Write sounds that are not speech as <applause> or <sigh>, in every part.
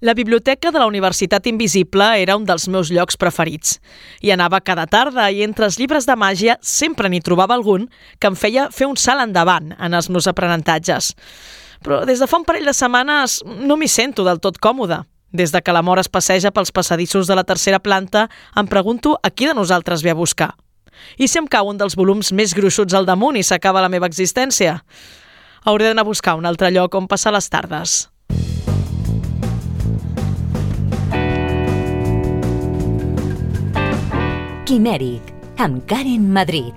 La biblioteca de la Universitat Invisible era un dels meus llocs preferits. Hi anava cada tarda i entre els llibres de màgia sempre n'hi trobava algun que em feia fer un salt endavant en els meus aprenentatges. Però des de fa un parell de setmanes no m'hi sento del tot còmode. Des de que l'amor es passeja pels passadissos de la tercera planta, em pregunto a qui de nosaltres ve a buscar. I si em cau un dels volums més gruixuts al damunt i s'acaba la meva existència? Hauré d'anar a buscar un altre lloc on passar les tardes. Quimèric, amb Karen Madrid.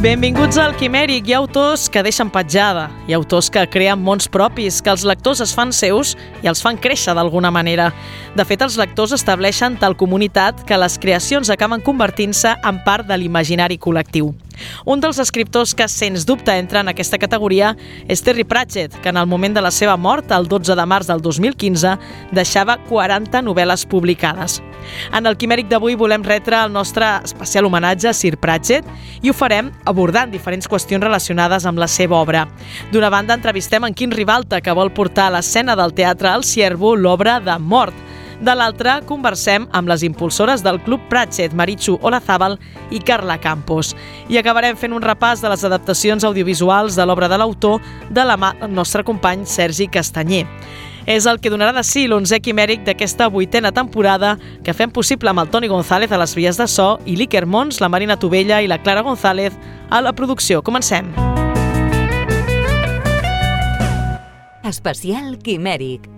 Benvinguts al Quimèric. Hi ha autors que deixen petjada, hi ha autors que creen mons propis, que els lectors es fan seus i els fan créixer d'alguna manera. De fet, els lectors estableixen tal comunitat que les creacions acaben convertint-se en part de l'imaginari col·lectiu. Un dels escriptors que, sens dubte, entra en aquesta categoria és Terry Pratchett, que en el moment de la seva mort, el 12 de març del 2015, deixava 40 novel·les publicades. En el Quimèric d'avui volem retre el nostre especial homenatge a Sir Pratchett i ho farem abordant diferents qüestions relacionades amb la seva obra. D'una banda, entrevistem en Quim Ribalta, que vol portar a l'escena del Teatre al Ciervo l'obra de Mort, de l'altra, conversem amb les impulsores del Club Pratchett, Maritxu Olazábal i Carla Campos. I acabarem fent un repàs de les adaptacions audiovisuals de l'obra de l'autor de la mà del nostre company Sergi Castanyer. És el que donarà de sí l'onzè quimèric d'aquesta vuitena temporada que fem possible amb el Toni González a les vies de so i l'Iker Mons, la Marina Tovella i la Clara González a la producció. Comencem. Especial Quimèric,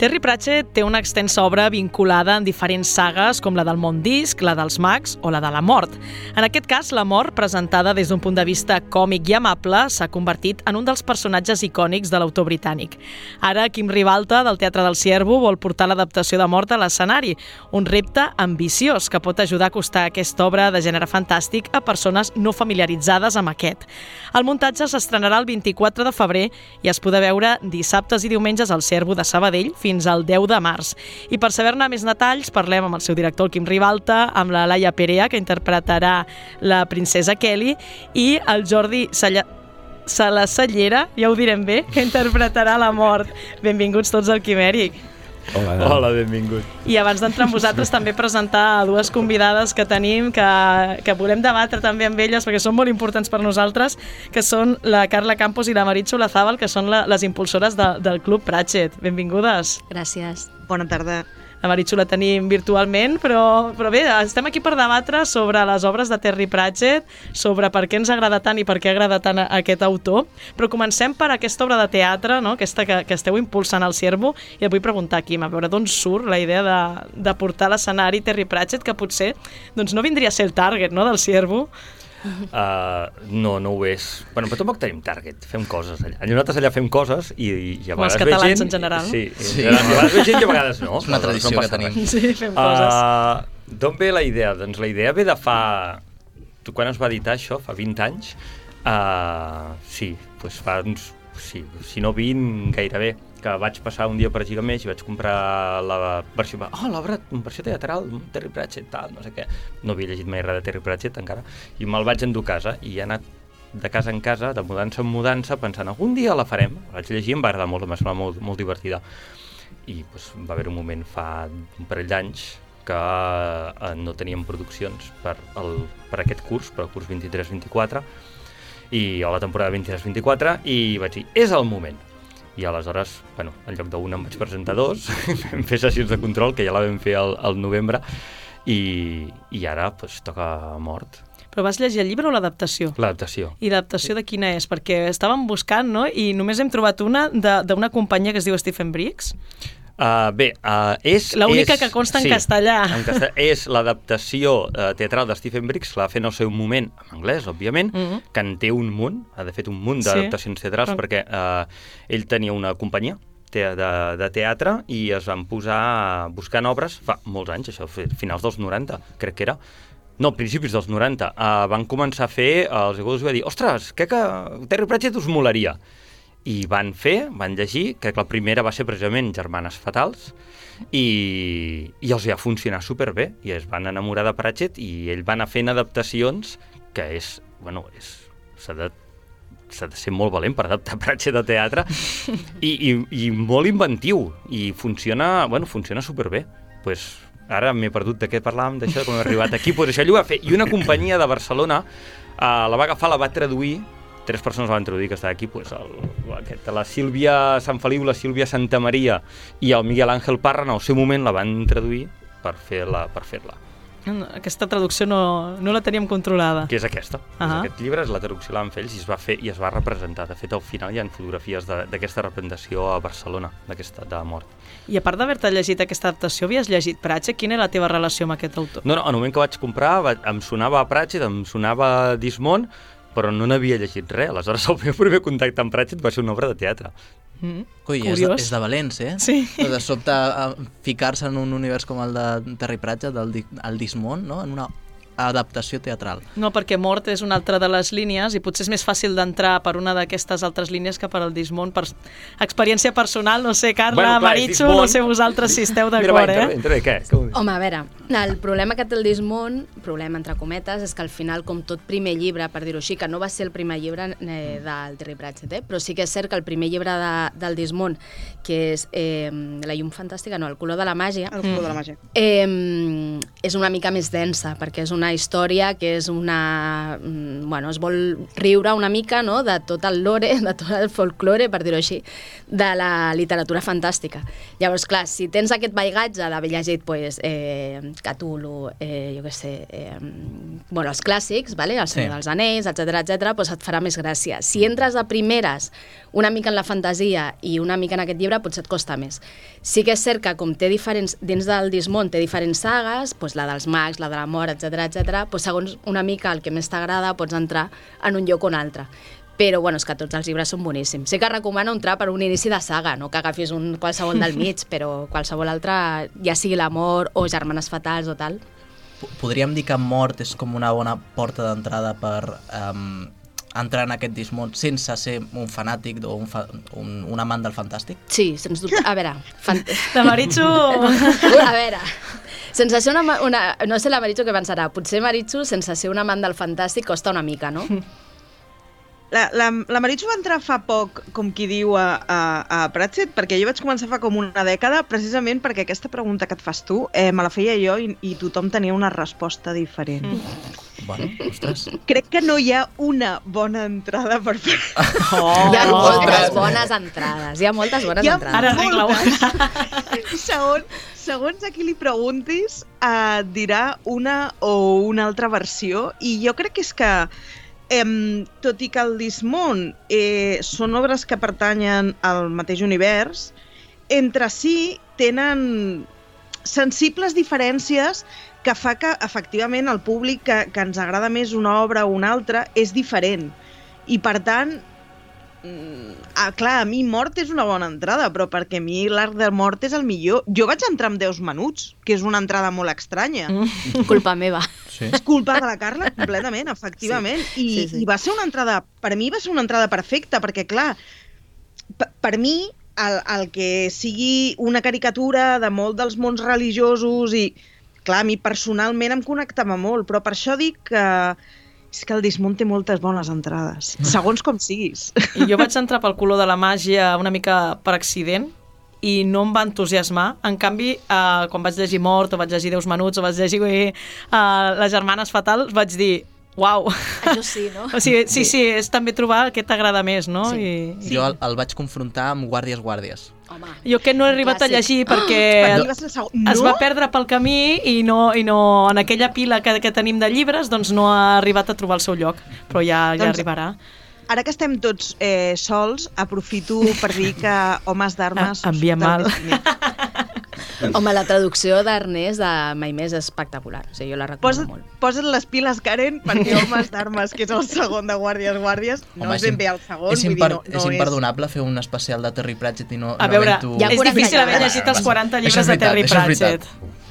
Terry Pratchett té una extensa obra vinculada en diferents sagues com la del món disc, la dels mags o la de la mort. En aquest cas, la mort, presentada des d'un punt de vista còmic i amable, s'ha convertit en un dels personatges icònics de l'autor britànic. Ara, Quim Ribalta, del Teatre del Ciervo, vol portar l'adaptació de mort a l'escenari, un repte ambiciós que pot ajudar a acostar aquesta obra de gènere fantàstic a persones no familiaritzades amb aquest. El muntatge s'estrenarà el 24 de febrer i es podrà veure dissabtes i diumenges al Ciervo de Sabadell fins al 10 de març. I per saber-ne més detalls parlem amb el seu director, el Quim Ribalta, amb la Laia Perea, que interpretarà la princesa Kelly, i el Jordi. Sala Sallera, ja ho direm bé, que interpretarà la mort. Benvinguts tots al Quimèric. Hola, Hola, benvingut. I abans d'entrar amb vosaltres <laughs> també presentar dues convidades que tenim que, que volem debatre també amb elles perquè són molt importants per nosaltres, que són la Carla Campos i la Maritxo Lazábal, que són la, les impulsores de, del Club Pratchett. Benvingudes. Gràcies. Bona tarda. La Maritxo la tenim virtualment, però, però bé, estem aquí per debatre sobre les obres de Terry Pratchett, sobre per què ens agrada tant i per què agrada tant aquest autor. Però comencem per aquesta obra de teatre, no? aquesta que, que esteu impulsant al Ciervo, i et vull preguntar, Quim, a veure d'on surt la idea de, de portar a l'escenari Terry Pratchett, que potser doncs, no vindria a ser el target no, del Ciervo, Uh, no, no ho és. Bueno, però tampoc tenim target, fem coses allà. Nosaltres allà fem coses i, i a vegades ve catalans gent... en general. Sí, Sí. sí. a vegades ve gent i a vegades no. És una tradició no que tenim. res. Sí, fem coses. Uh, D'on ve la idea? Doncs la idea ve de fa... Tu, quan es va editar això, fa 20 anys, uh, sí, doncs fa uns... Sí, si no 20, gairebé, que vaig passar un dia per Gigamés i vaig comprar la versió... Oh, l'obra, versió teatral, Terry Pratchett, tal, no sé què. No havia llegit mai res de Terry Pratchett encara. I me'l vaig endur a casa i he anat de casa en casa, de mudança en mudança, pensant, algun dia la farem. La vaig llegir em va agradar molt, em va semblar molt, molt divertida. I doncs, va haver un moment fa un parell d'anys que eh, no teníem produccions per, el, per aquest curs, per el curs 23-24, i o la temporada 23-24, i vaig dir, és el moment. I aleshores, bueno, en lloc d'una em vaig presentar dos, <laughs> vam fer sessions de control, que ja la vam fer al, al novembre, i, i ara pues, toca mort, Però vas llegir el llibre o l'adaptació? l'adaptació. I l'adaptació de quina és? Perquè estàvem buscant, no? I només hem trobat una de- d'una companyia que es diu Stephen Briggs. Uh, bé, uh, és... L'única que consta en castellà. En castellà. És l'adaptació uh, teatral de Stephen Briggs, la en el seu moment en anglès, òbviament, Mhm. que en té un munt, ha de fet un munt Sí. d'adaptacions teatrals, Però- perquè uh, ell tenia una companyia te de, de teatre i es van posar buscant obres fa molts anys, això, finals dels 90, crec que era, no, principis dels 90, uh, van començar a fer, els iguals va dir, ostres, crec que Terry Pratchett us molaria. I van fer, van llegir, crec que la primera va ser precisament Germanes Fatals, i, i els va funcionar superbé, i es van enamorar de Pratchett, i ell va anar fent adaptacions, que és, bueno, és, s'ha de s'ha de ser molt valent per adaptar Pratchett a teatre <laughs> i, i, i molt inventiu i funciona, bueno, funciona superbé. Pues, ara m'he perdut de què parlàvem, d'això, com he arribat aquí, pues això ell ho va fer. I una companyia de Barcelona eh, la va agafar, la va traduir tres persones la van traduir que estava aquí, pues, el, aquest, la Sílvia Sant Feliu, la Sílvia Santa Maria i el Miguel Àngel Parra en el seu moment la van traduir per fer-la per fer-la. Aquesta traducció no, no la teníem controlada. Que és aquesta. Uh Ah. -huh. Aquest llibre és la traducció la van fer ells i es va fer i es va representar. De fet, al final hi ha fotografies d'aquesta representació a Barcelona, d'aquesta de mort. I a part d'haver-te llegit aquesta adaptació, havies llegit Pratchett? Quina era la teva relació amb aquest autor? No, no, en el moment que vaig comprar va, em sonava Pratchett, em sonava Dismont, però no n'havia llegit res. Aleshores, el meu primer contacte amb Pratchett va ser una obra de teatre. Mm. Ui, és de, és de valents, eh? Sí. De sobte a ficar-se en un univers com el de Terry Pratchett, el, el Dismont, no? en una adaptació teatral. No, perquè Mort és una altra de les línies i potser és més fàcil d'entrar per una d'aquestes altres línies que per al Dismont. Per experiència personal, no sé, Carla, Bueno, clar, Maritxo, Dismont. no sé vosaltres si esteu d'acord, eh? intervé, què? què dir? Home, a veure, el problema que té el Dismont, problema entre cometes, és que al final, com tot primer llibre, per dir-ho així, que no va ser el primer llibre eh, del Terry Pratchett, eh? però sí que és cert que el primer llibre de, del Dismont, que és eh, La llum fantàstica, no, El color de la màgia, El color de la màgia. Eh, és una mica més densa, perquè és una història que és una... mm, Bueno, es vol riure una mica no? de tot el lore, <laughs> de tot el folklore, per dir-ho així, de la literatura fantàstica. Llavors, clar, si tens aquest baigatge d'haver llegit pues, eh, Cthulhu, eh, jo què sé, eh, bueno, els clàssics, vale? El Senyor Sí. dels Anells, etc etc, pues et farà més gràcia. Si entres de primeres una mica en la fantasia i una mica en aquest llibre, potser et costa més. Sí que és cert que com té diferents, dins del Dismont té diferents sagues, doncs la dels mags, la de la mort, etc etc, doncs segons una mica el que més t'agrada pots entrar en un lloc o un altre. Però, bueno, és que tots els llibres són boníssims. Sí que recomano entrar per un inici de saga, no que agafis un qualsevol del <laughs> mig, però qualsevol altre, ja sigui l'amor o germanes fatals o tal. Podríem dir que Mort és com una bona porta d'entrada per um, entrar en aquest Dismont sense ser un fanàtic o un, fa un, un amant del fantàstic? Sí, sens dubte. A veure, fan... La Maritxo... <laughs> a veure, sense ser una, una... No sé la Maritxo què pensarà. Potser Maritxo, sense ser un amant del fantàstic, costa una mica, no? La, la, la Maritxo va entrar fa poc, com qui diu, a, a, a Pratchett, perquè jo vaig començar fa com una dècada, precisament perquè aquesta pregunta que et fas tu eh, me la feia jo i, i tothom tenia una resposta diferent. Mm. Bueno, ostres. Crec que no hi ha una bona entrada per fer... Oh, Hi ha moltes ostres. bones entrades, hi ha moltes bones Hi ha entrades. Ara arregla-ho. <laughs> moltes. segons, segons a qui li preguntis, eh, et dirà una o una altra versió, i jo crec que és que Em, tot i que el Dismont eh, són obres que pertanyen al mateix univers, entre si tenen sensibles diferències que fa que, efectivament, el públic que, que ens agrada més una obra o una altra és diferent. I, per tant, mm, ah, clar, a mi Mort és una bona entrada, però perquè a mi l'arc de Mort és el millor. Jo vaig entrar amb Déus Menuts, que és una entrada molt estranya. Mm. <laughs> Culpa meva. Sí. És culpa de la Carla completament, efectivament. Sí, I, sí, sí. I va ser una entrada, per mi va ser una entrada perfecta, perquè clar, per, per mi el, el que sigui una caricatura de molt dels mons religiosos i clar, a mi personalment em connectava molt, però per això dic que és que el Dismont té moltes bones entrades, segons com siguis. I jo vaig entrar pel color de la màgia una mica per accident i no em va entusiasmar. En canvi, eh, quan vaig llegir Mort, o vaig llegir Déus Menuts, o vaig llegir eh, Les Germanes Fatals, vaig dir, uau, Això sí, no? <laughs> o sigui, sí, sí, és també trobar què t'agrada més, no? Sí. I, Sí. Jo el, el vaig confrontar amb Guàrdies Guàrdies. Home, jo que no he arribat a Clàssic. llegir per perquè mi va ser el segon. es No? va perdre pel camí i no, i no en aquella pila que, que tenim de llibres doncs no ha arribat a trobar el seu lloc, però ja, ja Doncs- arribarà. Ara que estem tots eh, sols, aprofito per dir que <laughs> Homes d'Armes... Ah, envia mal. <laughs> <laughs> home, la traducció d'Ernest de Mai més és espectacular. O sigui, jo la recomano Posa't, molt. posa't les piles, Karen, perquè Homes d'Armes, que és el segon de Guàrdies Guàrdies, no Home, és ben bé el segon, és, vull imper dir, no, no és imperdonable fer un especial de Terry Pratchett i no, A no veure, havent-ho- Ja és 40 difícil haver llegit els 40 Això és llibres de Terry és. Pratchett.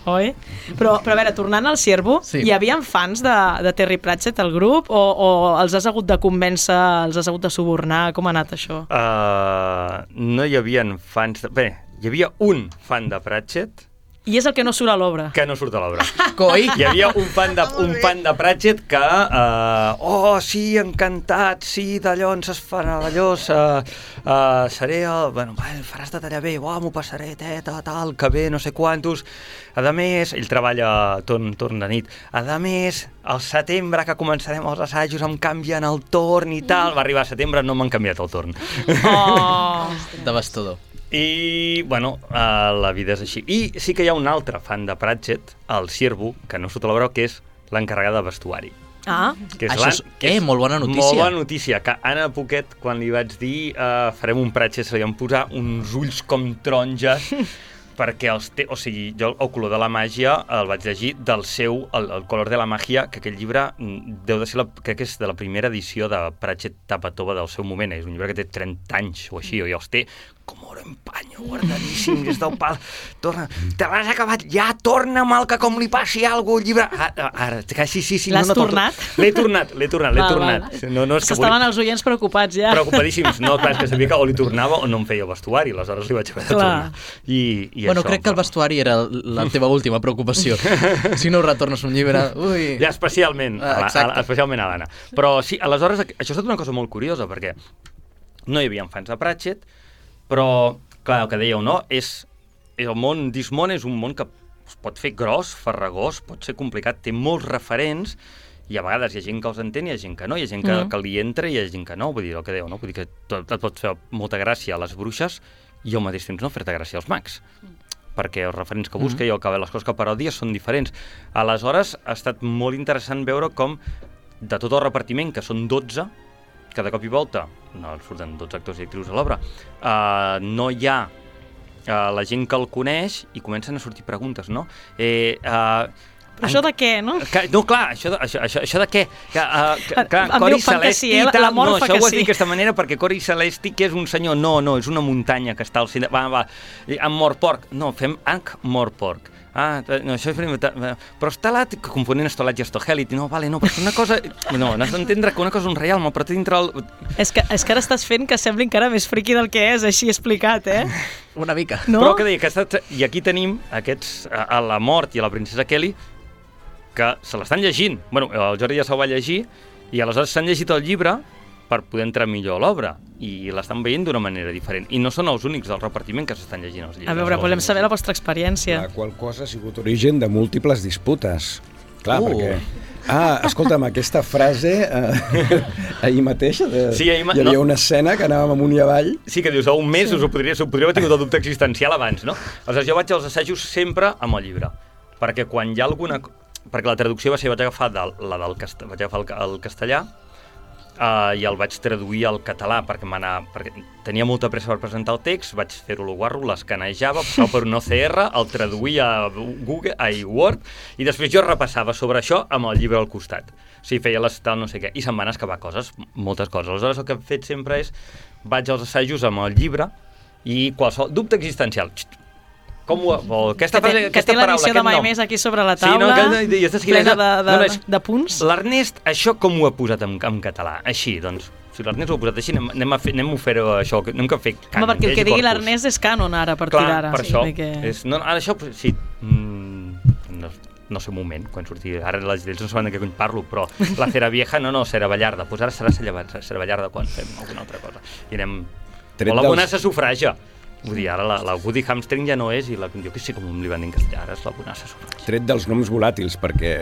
Oi? Però, però a veure, tornant al Ciervo, Sí. hi havia fans de, de Terry Pratchett al grup o, o els has hagut de convèncer, els has hagut de subornar? Com ha anat això? Uh, no hi havia fans... De... Bé, hi havia un fan de Pratchett, I és el que no surt a l'obra. que no surt a l'obra. <laughs> Coi! Hi havia un fan de, un fan de Pratchett que, uh, oh, sí, encantat, sí, d'allò ens es farà d'allò, uh, uh, seré el... Bueno, va, faràs de tallar bé, uah, m'ho passaré, teta, tal, que bé, no sé quantos. A més, ell treballa torn, torn de nit. A més, al setembre que començarem els assajos em canvien el torn i tal. Va arribar a setembre, no m'han canviat el torn. Oh. <laughs> Devastador. I, bueno, uh, la vida és així. I sí que hi ha un altre fan de Pratchett, el Sirvo, que no surt a l'obra, que és l'encarregada de vestuari. Ah, Que és Això és, que eh, molt bona notícia. Molt bona notícia, que Anna Poquet, quan li vaig dir uh, farem un Pratchett, se li van posar uns ulls com taronges, <laughs> perquè els té, o sigui, jo el color de la màgia el vaig llegir del seu, el, el color de la màgia, que aquest llibre mm, deu de ser, la, crec que és de la primera edició de Pratchett Tapatova del seu moment, és un llibre que té 30 anys o així, i els té com oro en panyo, guardadíssim, des del pal. Torna, te l'has acabat, ja torna mal que com li passi alguna cosa llibre. Ara, ara que sí, sí, sí. L'has no, no, tornat? L'he tornat, l'he tornat, l'he tornat. No, no, és que s'estaven els oients preocupats ja. Preocupadíssims. No, clar, és que sabia que o li <laughs> tornava o no em feia vestuari, aleshores li vaig haver de Clar. tornar. I, i Bueno, això, crec que el vestuari era la teva <laughs> última preocupació. <laughs> si no retornes un llibre... Ui... Ja, especialment, Ah, a, a, especialment a l'Anna. Però sí, aleshores, això ha estat una cosa molt curiosa, perquè no hi havia fans de Pratchett, però, clar, el que dèieu, no? És, el món Dismon és un món que es pot fer gros, farragós, pot ser complicat, té molts referents, i a vegades hi ha gent que els entén i hi ha gent que no, hi ha gent que, Mhm. que li entra i hi ha gent que no, vull dir el que dèieu, no? Vull dir que tot, et pot fer molta gràcia a les bruixes i al mateix temps no fer-te gràcia als mags perquè els referents que busca mm i el que, les coses que parodia són diferents. Aleshores, ha estat molt interessant veure com de tot el repartiment, que són 12, que de cop i volta, no surten 12 actors i actrius a l'obra, uh, no hi ha uh, la gent que el coneix i comencen a sortir preguntes, no? Eh, uh, Però això de què, no? que, no, clar, això de, això, això, això de què? Que, uh, que, clar, Em Cori Celesti sí, eh? i tal, no, això ho has sí. dit d'aquesta manera perquè Cori Celesti que és un senyor, no, no, és una muntanya que està al cine, va, va, amb Morporc, no, fem Ankh Morporc, Ah, no, això és veritat. eh, Però que confonent Stalat i Stohelit, no, vale, no, però és una cosa... No, n'has d'entendre que una cosa és un reialme, però té dintre el... És que, és que ara estàs fent que sembli encara més friqui del que és, així explicat, eh? <laughs> Una mica. No? Però que deia, que ha estat... I aquí tenim aquests, a, a la mort i a la princesa Kelly, que se l'estan llegint. Bueno, el Jordi ja se'l va llegir, i aleshores s'han llegit el llibre per poder entrar millor a l'obra, i l'estan veient d'una manera diferent. I no són els únics del repartiment que s'estan llegint els llibres. A veure, volem saber la vostra experiència. La qual cosa ha sigut origen de múltiples disputes. Clar, Uh. perquè... Ah, escolta'm, aquesta frase eh, <laughs> ahir mateix de, Sí, ahir ma- hi havia no. una escena que anàvem amunt i avall Sí, que dius, a un mes sí. us ho podria, us ho podria haver tingut el dubte existencial abans, no? Aleshores, jo vaig als assajos sempre amb el llibre, perquè quan hi ha alguna... Perquè la traducció va ser, vaig agafar del, la del cast... vaig agafar el, el castellà uh, i el vaig traduir al català perquè, perquè tenia molta pressa per presentar el text, vaig fer-ho lo guarro, l'escanejava, <laughs> passava per un OCR, el traduïa a Google, a Word, i després jo repassava sobre això amb el llibre al costat. O sigui, feia les tal no sé què, i se'm van excavar coses, moltes coses. Aleshores, el que he fet sempre és, vaig als assajos amb el llibre i qualsevol dubte existencial. Xt, com ho, o aquesta que té, frase, que aquesta té paraula, de Mai nom. Més aquí sobre la Sí, no, taula, que- i estàs plena de, de, no, no, és- de punts. L'Ernest, això com ho ha posat en, en català? Així, doncs, si l'Ernest ho ha posat així, anem, anem, a fer, anem a fer això, anem a fer Home, canon, perquè el que digui l'Ernest és canon ara, a partir Clar, d'ara. per això. perquè- És, no, ara això, sí, mm, no, no sé un moment, quan surti, ara les lleis no saben de què cony parlo, però la Cera Vieja, no, no, Cera Ballarda, doncs ara serà Cera, Ballarda quan fem alguna altra cosa. I anem... Tret o la dels- sufraja. Vull dir, ara la, la Woody Hamstring ja no és, i la, jo que sé com li van dir en castellà, ara és la bonassa sufraja. tret dels noms volàtils, perquè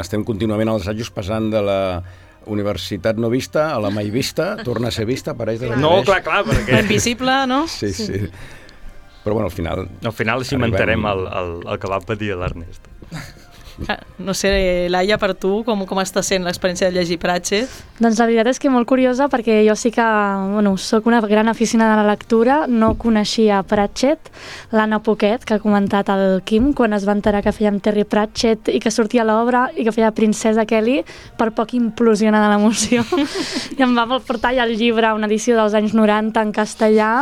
estem contínuament als assajos passant de la universitat no vista a la mai vista, torna a ser vista, apareix de No, clar, clar, perquè... La invisible, no? Sí, sí. Però bueno, al final... Al final cimentarem el, el, el que va patir l'Ernest. No sé, Laia, per tu, com, com està sent l'experiència de llegir Pratchett? Doncs la veritat és que molt curiosa perquè jo sí que bueno, sóc una gran aficionada a la lectura, no coneixia Pratchett, l'Anna Poquet, que ha comentat el Quim, quan es va enterar que fèiem Terry Pratchett i que sortia l'obra i que feia Princesa Kelly, per poc implosionada l'emoció. <laughs> I em va portar ja el llibre, una edició dels anys 90 en castellà,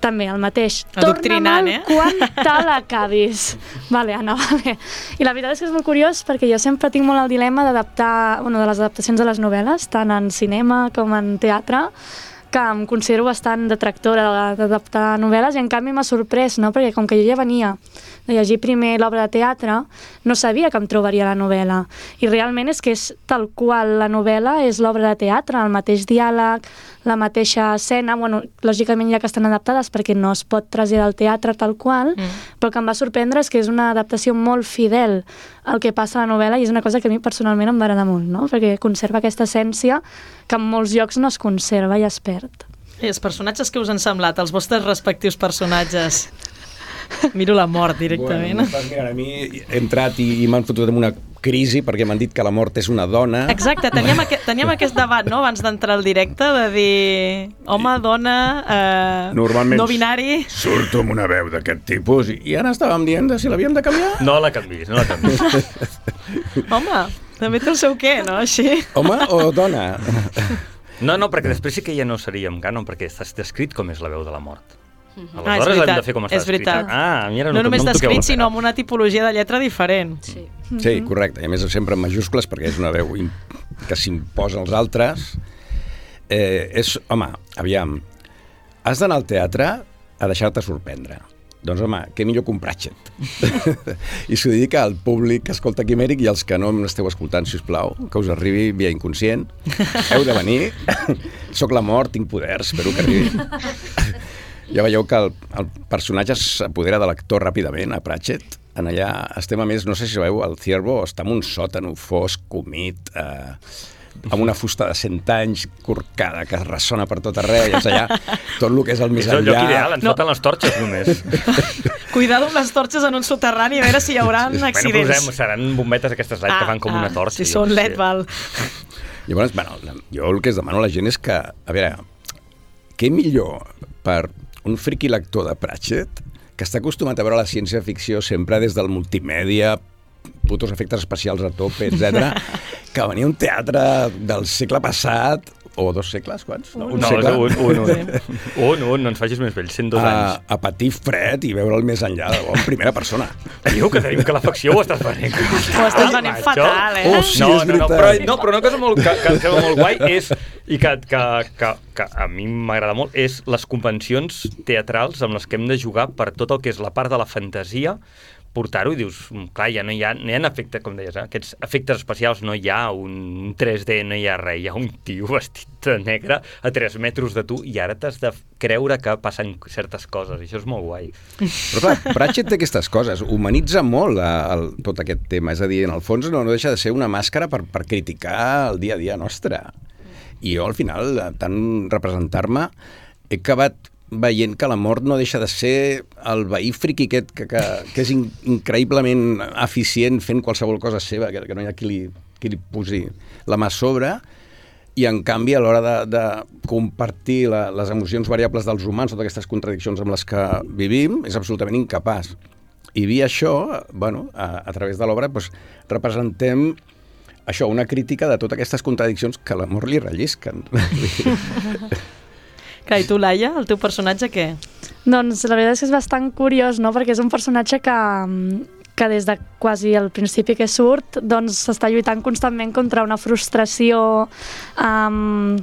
també el mateix. Adoctrinant, eh? quan te l'acabis. <laughs> Vale, Anna, vale. I la veritat és que és molt curiós perquè jo sempre tinc molt el dilema d'adaptar, bueno, de les adaptacions de les novel·les, tant en cinema com en teatre, que em considero bastant detractora de- d'adaptar novel·les i en canvi m'ha sorprès, no? perquè com que jo ja venia de llegir primer l'obra de teatre, no sabia que em trobaria la novel·la. I realment és que és tal qual la novel·la és l'obra de teatre, el mateix diàleg, la mateixa escena, bueno, lògicament ja que estan adaptades perquè no es pot traslladar al teatre tal qual, mm. però que em va sorprendre és que és una adaptació molt fidel al que passa a la novel·la i és una cosa que a mi personalment em va agradar molt, no? perquè conserva aquesta essència que en molts llocs no es conserva i es perd. I els personatges que us han semblat, els vostres respectius personatges? <laughs> Miro la mort directament. Bueno, m'estàs mirant a mi, he entrat i, i m'han fotut en una crisi perquè m'han dit que la mort és una dona. Exacte, teníem, aqu teníem aquest debat, no?, abans d'entrar al directe, de dir home, dona, eh, Normalment no binari... surto amb una veu d'aquest tipus i, i ara estàvem dient de si l'havíem de canviar. No la canvis, no la canvis. <laughs> Home, també té el seu què, no?, així. Home o dona? No, no, perquè després sí que ja no seríem canon, perquè estàs descrit com és la veu de la mort. Ah, és Aleshores hem veritat, de fer com està és veritat. escrita. Ah, a mi ara No, no, només no descrit, sinó amb una tipologia de lletra diferent. Sí. Sí, correcte. I a més sempre en majúscules perquè és una veu que s'imposa als altres. Eh, és, home, aviam, has d'anar al teatre a deixar-te sorprendre. Doncs, home, què millor que un Pratchett? <laughs> I s'ho dedica al públic que escolta Quimèric i als que no m'esteu escoltant, si us plau, que us arribi via inconscient. <laughs> Heu de venir. Soc la mort, tinc poders, espero que arribi. <laughs> Ja veieu que el, el personatge s'apodera de l'actor ràpidament, a Pratchett. En allà estem, a més, no sé si veieu, el Ciervo està en un sòtano fosc, humit, eh, amb una fusta de 100 anys, corcada, que ressona per tot arreu, i és allà tot el que és el més És el lloc enllà. ideal, ens No. falten les torxes només. <laughs> Cuidado amb les torxes en un soterrani, a veure si hi haurà bueno, accidents. posem, seran bombetes aquestes LED que fan com una torxa. Si jo són LED, sé. val. Llavors, bueno, jo el que es demano a la gent és que, a veure, què millor per un friqui lector de Pratchett, que està acostumat a veure la ciència-ficció sempre des del multimèdia, putos efectes especials a tope, etc, <laughs> que venir a un teatre del segle passat, o dos segles, quants? No, No, és un, un, un, un, un, no ens facis més vells, 102 a, anys. a patir fred i veure'l més enllà, de, en primera persona. Diu que tenim que l'afecció ho estàs venent. Ho estàs venent Això? fatal, eh? Oh, sí, no, és no, no, però, no, però una cosa molt, que, que em sembla molt guai és, i que, que, que, que a mi m'agrada molt, és les convencions teatrals amb les que hem de jugar per tot el que és la part de la fantasia, portar-ho i dius, "Mm, clar, ja no hi ha, no hi ha efectes, com deies, eh? aquests efectes especials, no hi ha un 3D, no hi ha res, hi ha un tio <laughs> vestit de negre a 3 metres de tu i ara t'has de creure que passen certes coses, i això és molt guai. Però clar, Pratchett té aquestes coses, humanitza molt a, a, tot aquest tema, és a dir, en el fons no, no deixa de ser una màscara per, per criticar el dia a dia nostre. I jo al final, tant representar-me, he acabat veient que la mort no deixa de ser el veí friqui aquest que, que, que és in, increïblement eficient fent qualsevol cosa seva, que, que no hi ha qui li, qui li posi la mà sobre, i en canvi a l'hora de, de compartir la, les emocions variables dels humans, totes aquestes contradiccions amb les que vivim, és absolutament incapaç. I via això, bueno, a, a través de l'obra, doncs, representem això, una crítica de totes aquestes contradiccions que l'amor li rellisquen. <laughs> Clar, i tu, Laia, el teu personatge què? Doncs la veritat és que és bastant curiós, no? perquè és un personatge que, que des de quasi el principi que surt doncs s'està lluitant constantment contra una frustració um,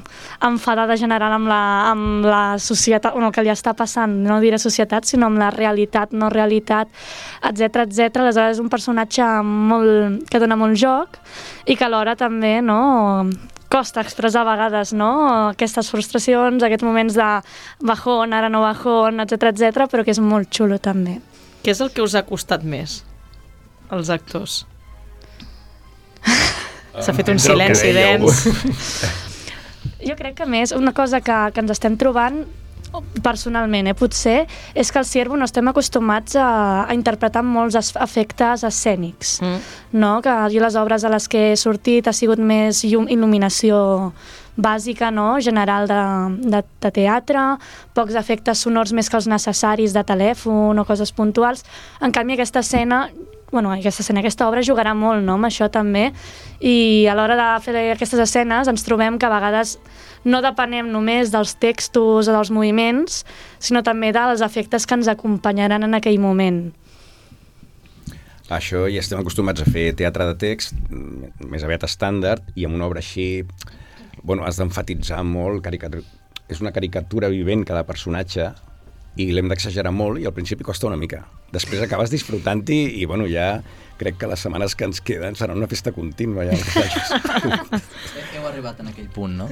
enfadada general amb la, amb la societat, bueno, el que li està passant, no diré societat, sinó amb la realitat, no realitat, etc etc. Aleshores és un personatge molt, que dona molt joc i que alhora també no, costa expressar a vegades no? aquestes frustracions, aquests moments de bajón, ara no bajón, etc etc, però que és molt xulo també. Què és el que us ha costat més, els actors? S'ha fet un silenci dens. <laughs> <laughs> Jo crec que més una cosa que, que ens estem trobant personalment, eh, potser, és que al Ciervo no estem acostumats a, a interpretar molts es- efectes escènics, Mm. no? que jo les obres a les que he sortit ha sigut més llum, il·luminació bàsica, no? general de, de, de teatre, pocs efectes sonors més que els necessaris de telèfon o coses puntuals. En canvi, aquesta escena bueno, aquesta escena, aquesta obra jugarà molt no, amb això també i a l'hora de fer aquestes escenes ens trobem que a vegades no depenem només dels textos o dels moviments, sinó també dels efectes que ens acompanyaran en aquell moment. Això ja estem acostumats a fer teatre de text, mm, més aviat estàndard, i amb una obra així, bueno, has d'enfatitzar molt, caricatur és una caricatura vivent cada personatge i l'hem d'exagerar molt i al principi costa una mica. Després acabes disfrutant-hi i, bueno, ja crec que les setmanes que ens queden seran una festa contínua. Ja. Heu arribat en aquell punt, no?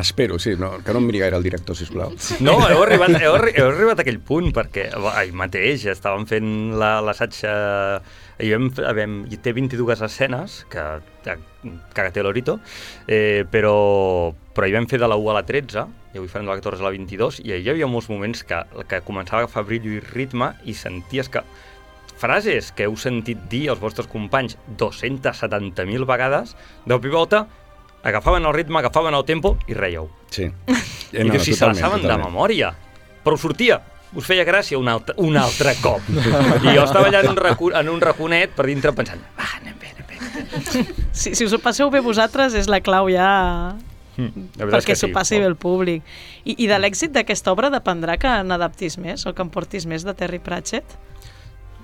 Espero, sí, no, que no em miri gaire el director, sisplau. No, heu arribat, heu, heu arribat a aquel punt, perquè ahir mateix estàvem fent la- l'assaig... Eh, i vam, vam, i té 22 escenes, que, que cagate l'orito, eh, però, però hi vam fer de la 1 a la 13, i avui farem de la 14 a la 22, i hi havia molts moments que, que començava a agafar brillo i ritme i senties que frases que heu sentit dir als vostres companys 270.000 vegades, de cop i volta agafaven el ritme, agafaven el tempo i reieu. Sí. <laughs> Eh, I no, si se la saben de memòria. Però us sortia, us feia gràcia un altre, un altre cop. I jo estava allà en un, racu en un raconet per dintre pensant, va, anem bé, anem bé. Si, si us ho passeu bé vosaltres és la clau ja Mm, perquè s'ho sí. passi bé el públic. I, I de l'èxit d'aquesta obra dependrà que n'adaptis més o que en portis més de Terry Pratchett?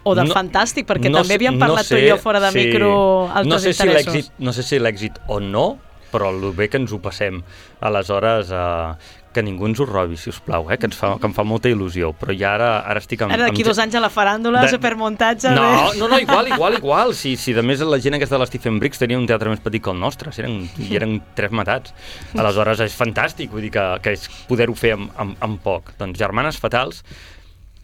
O del No- Fantàstic, perquè no també havíem no parlat tu sé i jo fora de si- micro altres no sé si interessos. No sé si l'èxit o no, però el bé que ens ho passem. Aleshores, eh, que ningú ens ho robi, si us plau, eh, que, ens fa, que em fa molta il·lusió. Però ja ara, ara estic amb... Ara d'aquí amb dos anys a la faràndula, De- supermuntatge... No, res. no, no, igual, igual, <laughs> igual. Si, si de més la gent aquesta de l'Stephen Briggs tenia un teatre més petit que el nostre, si eren, i eren tres matats. Aleshores és fantàstic, vull dir que, que és poder-ho fer amb, amb, amb poc. Doncs Germanes Fatals,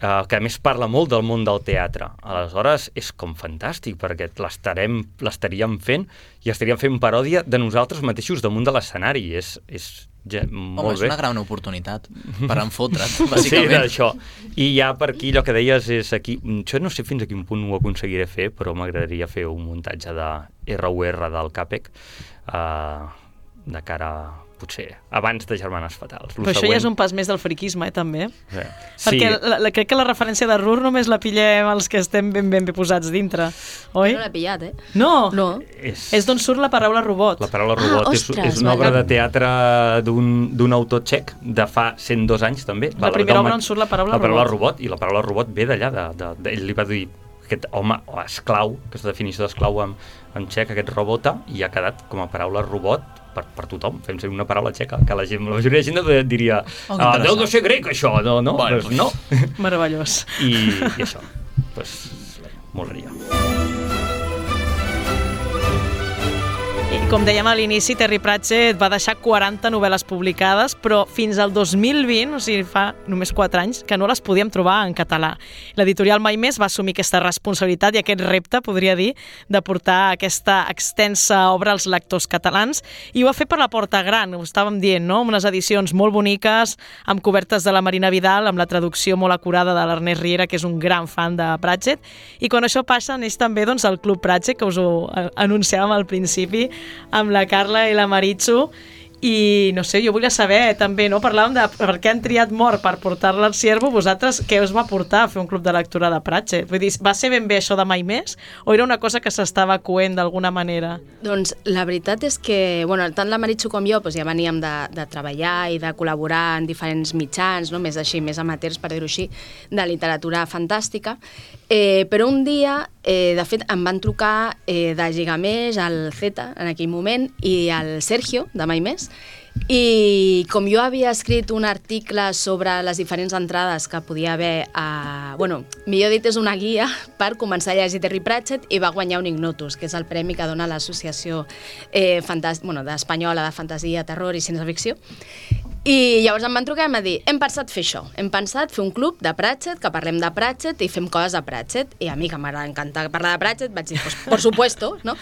eh, que a més parla molt del món del teatre. Aleshores és com fantàstic, perquè l'estarem l'estaríem fent i estaríem fent paròdia de nosaltres mateixos damunt de l'escenari. És, és ja, Home, molt és bé. una gran oportunitat per <laughs> enfotre't, Sí, bàsicament. d'això. I ja per aquí, allò que deies és aquí... Jo no sé fins a quin punt ho aconseguiré fer, però m'agradaria fer un muntatge de RUR del CAPEC uh, de cara, potser, abans de Germanes Fatals. Lo Però això ja és següent- un pas més del friquisme, eh, també. Sí. Perquè la, la, crec que la referència de Rur només la pillem els que estem ben ben, ben posats dintre, oi? No l'he pillat, eh? No, No. és, és d'on surt la paraula robot. la paraula robot Ah, és, ostres, és una obra de teatre d'un d'un autor txec de fa 102 anys també. La primera obra on surt la paraula la paraula robot. robot. I la paraula robot ve d'allà, de, de, de, ell li va dir aquest home, o esclau, aquesta definició d'esclau en, en txec, aquest robota, i ha quedat com a paraula robot per, per tothom. Fem servir una paraula txeca que la, gent, la majoria de gent diria Oh, ah, deu de ser grec això, no, no, Bueno, pues, no. <laughs> Meravellós. I, i això, pues, molaria. I com dèiem a l'inici, Terry Pratchett va deixar 40 novel·les publicades, però fins al 2020, o sigui, fa només 4 anys, que no les podíem trobar en català. L'editorial Mai Més va assumir aquesta responsabilitat i aquest repte, podria dir, de portar aquesta extensa obra als lectors catalans i ho va fer per la Porta Gran, ho estàvem dient, no? Amb unes edicions molt boniques, amb cobertes de la Marina Vidal, amb la traducció molt acurada de l'Ernest Riera, que és un gran fan de Pratchett, i quan això passa neix també doncs, el Club Pratchett, que us ho eh, anunciàvem al principi, amb la Carla i la Maritxo, i no sé, jo volia saber també, no? Parlàvem de per què han triat mort per portar-la al Ciervo, vosaltres què us va portar a fer un club de lectura de Pratchett? Vull dir, va ser ben bé això de mai més? O era una cosa que s'estava coent d'alguna manera? Doncs la veritat és que, bueno, tant la Maritxo com jo doncs, ja veníem de, de treballar i de col·laborar en diferents mitjans, no? més així, més amateurs, per dir-ho així, de literatura fantàstica. Eh, però un dia, eh, de fet, em van trucar eh, de Gigamés, el Z, en aquell moment, i el Sergio, de Mai Més, i com jo havia escrit un article sobre les diferents entrades que podia haver, a... bueno, millor dit, és una guia <laughs> per començar a llegir Terry Pratchett i va guanyar un Ignotus, que és el premi que dona l'Associació eh, bueno, d'Espanyola de Fantasia, Terror i Ciència Ficció. I llavors em van trucar i em dir hem pensat fer això, hem pensat fer un club de Pratchett, que parlem de Pratchett i fem coses de Pratchett. I a mi, que m'agrada encantar parlar de Pratchett, vaig dir, pues, por supuesto, no?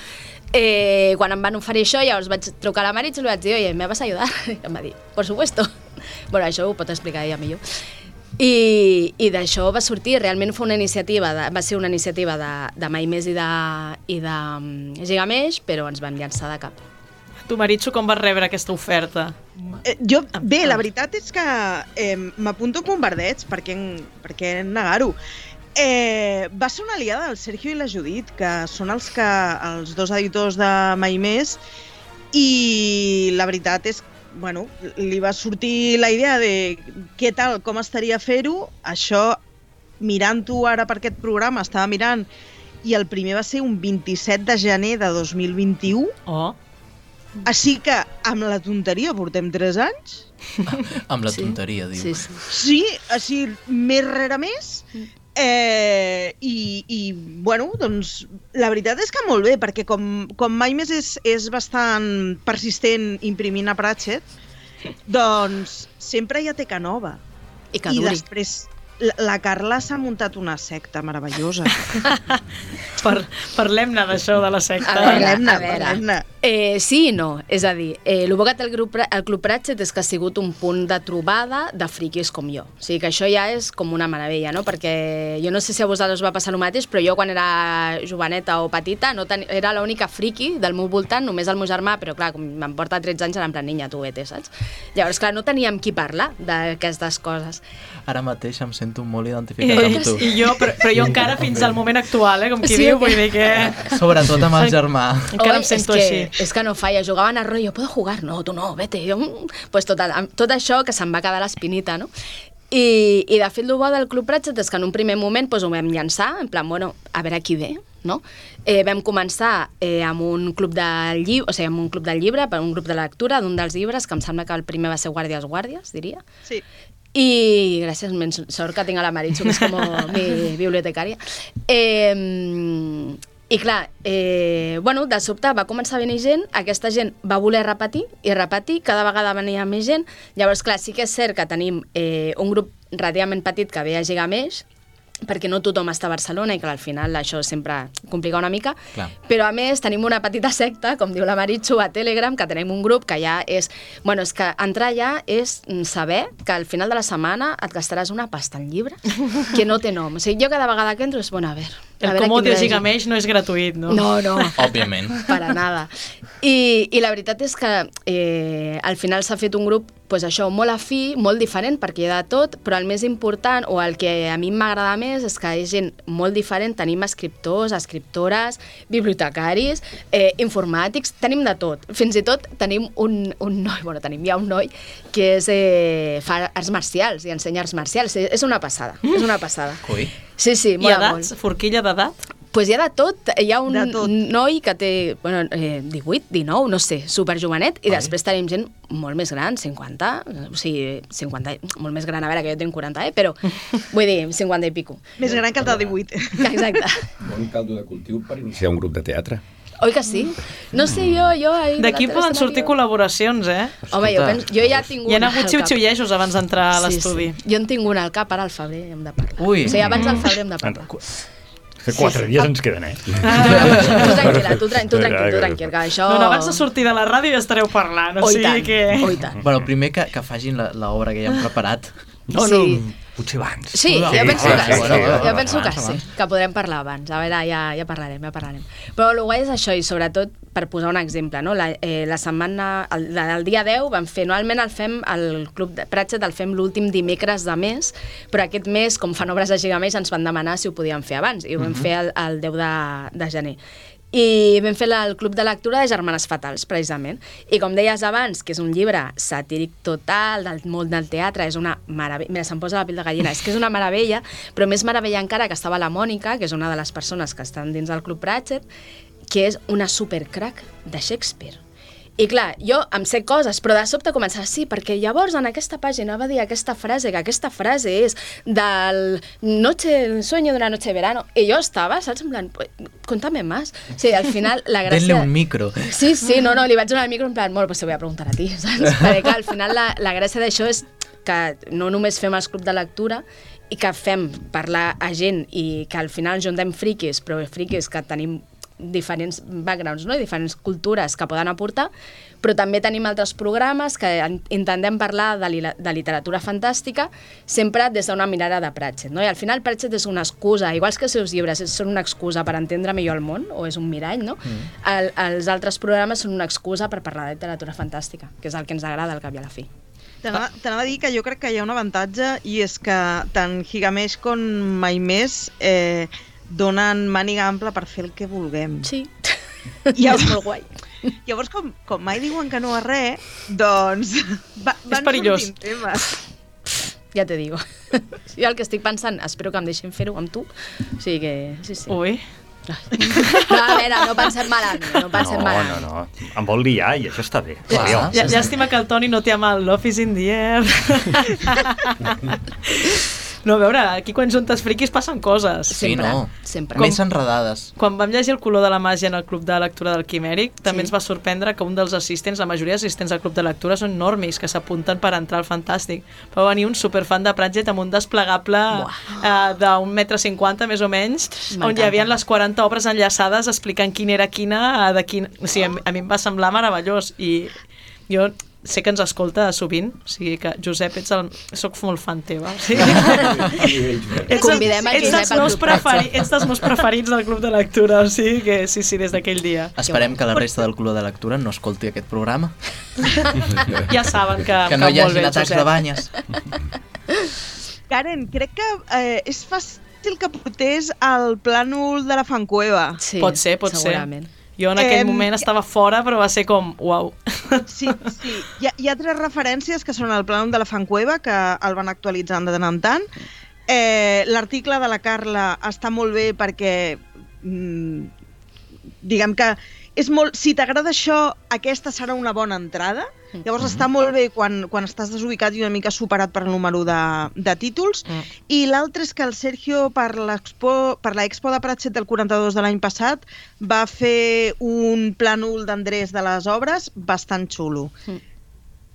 Eh, quan em van oferir això, llavors vaig trucar a la Maritz i li vaig dir, oye, ¿me vas a ayudar? <laughs> I em va dir, por supuesto. <laughs> bueno, això ho pot explicar ella millor. I, i d'això va sortir, realment fue una iniciativa, de, va ser una iniciativa de, de Mai Més i de, i de um, Gigameix, però ens van llançar de cap. Tu, Maritxo, com vas rebre aquesta oferta? Eh, jo, bé, la veritat és que eh, m'apunto amb bombardeig, perquè, per què negar-ho? Eh, va ser una aliada del Sergio i la Judit, que són els, que, els dos editors de Mai Més, i la veritat és bueno, li va sortir la idea de què tal, com estaria fer-ho, això mirant-ho ara per aquest programa, estava mirant, i el primer va ser un 27 de gener de 2021, Oh, Així que amb la tonteria portem 3 anys. Amb la Sí. tonteria, diu. Sí, sí. Sí, així, més rere més. Eh, i, I, bueno, doncs, la veritat és que molt bé, perquè com, com mai més és, és bastant persistent imprimint a Pratchett, doncs sempre hi ha teca nova. I que I duri. després la, la Carla s'ha muntat una secta meravellosa. <laughs> Per, Parlem-ne d'això, de la secta. Parlem-ne, parlem-ne. Eh, sí i no. És a dir, eh, el bo que té el, grup, el Club Pratchett és que ha sigut un punt de trobada de friquis com jo. O sigui que això ja és com una meravella, no? Perquè jo no sé si a vosaltres va passar el mateix, però jo quan era joveneta o petita no ten... era l'única friqui del meu voltant, només el meu germà, però clar, com em porta 13 anys, era en plan, niña, tu vete, saps? Llavors, clar, no teníem qui parlar d'aquestes coses. Ara mateix em sento molt identificat amb tu. i jo, però, però jo encara fins al moment actual, eh, com qui Sí, diu, que- vull dir que Sobretot amb el germà. encara Oi, em sento és així. És que no falla, jugaven a rotllo, puedo jugar? No, tu no, vete. Mm. pues tot, tot això que se'n va quedar l'espinita, no? I, I de fet, el bo del Club Pratchett és que en un primer moment pues, ho vam llançar, en plan, bueno, a veure qui ve, no? Eh, vam començar eh, amb un club de llibre, o sigui, amb un club del llibre, per un grup de lectura d'un dels llibres, que em sembla que el primer va ser Guàrdies Guàrdies, diria. Sí. I gràcies, sort que tinc a la Maritxo, que és com mi <laughs> bibliotecària. Eh, I clar, eh, bueno, de sobte va començar a venir gent, aquesta gent va voler repetir i repetir, cada vegada venia més gent. Llavors, clar, sí que és cert que tenim eh, un grup relativament petit que ve a Gigameix, perquè no tothom està a Barcelona i que al final això sempre complica una mica, Clar. però a més tenim una petita secta, com diu la Maritxo, a Telegram, que tenim un grup que ja és... Bueno, és que entrar allà és saber que al final de la setmana et gastaràs una pasta en llibres que no té nom. O sigui, jo cada vegada que entro és, bueno, a veure... a El règim. Gigameix no és gratuït, no? No, <laughs> no. Òbviament. Para nada. I, I la veritat és que eh, al final s'ha fet un grup pues això, molt afí, molt diferent, perquè hi ha de tot, però el més important, o el que a mi m'agrada més, és que és gent molt diferent. Tenim escriptors, escriptores, bibliotecaris, eh, informàtics, tenim de tot. Fins i tot tenim un, un noi, bueno, tenim ja un noi que és, eh, fa arts marcials i ensenya arts marcials. És és una passada, és una passada. Ui. Sí, sí, I edats? molt. Forquilla d'edat? Pues hi ha de tot. Hi ha un tot. noi que té bueno, eh, 18, 19, no sé, superjovenet, i Ai. després tenim gent molt més gran, 50, o sigui, 50, molt més gran, a veure, que jo tinc 40, eh? però <laughs> vull dir, 50 i pico. Més gran que el de 18. Exacte. Bon caldo de cultiu per iniciar un grup de teatre. Oi que sí? No sé, jo... jo D'aquí poden sortir col·laboracions, eh? Home, jo, penso, jo ja tinc Hi ha una hagut xiu-xiullejos abans d'entrar a l'estudi. Sí, sí. Jo en tinc una al cap, ara al febrer hem de parlar. Ui. O sigui, abans del febrer hem de parlar. Fer quatre dies ens queden, eh? tu tranquil·la, tu, tran tu tranquil, tu tranquil, que això... No, no, abans de sortir de la ràdio ja estareu parlant, o i sigui tant, que... oh, i tant. Bueno, primer que, que facin la- l'obra que ja hem preparat. No, Sí. no, potser abans. Sí, No, jo penso que sí, jo penso que sí, que podrem parlar abans. A veure, ja, ja parlarem, ja parlarem. Però el guai és això, i sobretot per posar un exemple, no? la, eh, la setmana, el, la, el dia 10 vam fer, normalment el fem, el Club de Pratchett el fem l'últim dimecres de mes, però aquest mes, com fan obres de Gigameix, ens van demanar si ho podíem fer abans, i ho vam fer el, el 10 de, de gener. I vam fer el club de lectura de Germanes Fatals, precisament. I com deies abans, que és un llibre satíric total del món del teatre, és una meravella. Mira, se'm posa la pell de gallina. És que és una meravella, però més meravella encara que estava la Mònica, que és una de les persones que estan dins del Club Pratchett, que és una supercrack de Shakespeare. I clar, jo em sé coses, però de sobte començava, sí, perquè llavors en aquesta pàgina va dir aquesta frase, que aquesta frase és del noche, el sueño de una noche de verano. I jo estava, saps, en plan, "Pues, contame más. Sí, al final la <laughs> gràcia... Denle un micro. Sí, sí, no, no, li vaig donar el micro en plan, molt, pues te voy a preguntar a ti, <laughs> saps? Perquè clar, al final la, la gràcia d'això és que no només fem els clubs de lectura i que fem parlar a gent i que al final juntem friquis, però friquis que tenim diferents backgrounds no? i diferents cultures que poden aportar, però també tenim altres programes que en- intentem parlar de, li de literatura fantàstica sempre des d'una mirada de Pratchett. No? I al final Pratchett és una excusa, igual que els seus llibres són una excusa per entendre millor el món, o és un mirall, no? Mm. El, els altres programes són una excusa per parlar de literatura fantàstica, que és el que ens agrada al cap i a la fi. T'anava t'anava a dir que jo crec que hi ha un avantatge i és que tant Gigamesh com Mai Més eh, donen màniga ampla per fer el que vulguem. Sí, Ja- és molt guai. Llavors, com, com mai diuen que no a res, doncs va, van perillós. sortint temes. Ja te digo. Jo el que estic pensant, espero que em deixin fer-ho amb tu. O sigui que, sí, sí. Ui, No, a veure, no pensem malament, no pensem no, malament. no, no. Em vol liar i això està bé. Clar. Llà- Llàstima que el Toni no té amb el Love is in the air. <laughs> No, a veure, aquí quan juntes friquis passen coses. Sí, Sempre, no. sempre. Més enredades. Quan vam llegir el color de la màgia en el club de lectura del Quimèric, també Sí. ens va sorprendre que un dels assistents, la majoria d'assistents al club de lectura són normis, que s'apunten per entrar al Fantàstic. Va venir un superfan de Pratchett amb un desplegable eh, d'un metre cinquanta, més o menys, on hi havia les 40 obres enllaçades explicant quina era quina, eh, de quin... O sigui, a mi em va semblar meravellós i jo sé que ens escolta sovint, o sigui que, Josep, ets el... soc molt fan teva. <laughs> O sigui, ets, Convidem a ets, Josep dels al meus Club preferi, ets dels meus preferits del club de lectura, o sigui que sí, sí, des d'aquell dia. Esperem que la resta del Club de Lectura no escolti aquest programa. <laughs> Ja saben que, Que no hi hagi atacs de banyes. Karen, crec que eh, és fàcil que portés al plànol de la Fancueva. Sí, Pot ser, pot ser. Jo en aquell Em, moment estava fora, però va ser com, uau. Sí, sí. Hi ha, hi ha tres referències que són el plànol de la Fancueva, que el van actualitzant de tant en tant. Eh, L'article de la Carla està molt bé perquè mm, diguem que és molt, si t'agrada això, aquesta serà una bona entrada. Llavors està molt bé quan, quan estàs desubicat i una mica superat per el número de, de títols. Mm. I l'altre és que el Sergio, per l'expo per l'Expo de Pratchett del 42 de l'any passat, va fer un plànol d'Andrés de les obres bastant xulo. Mm.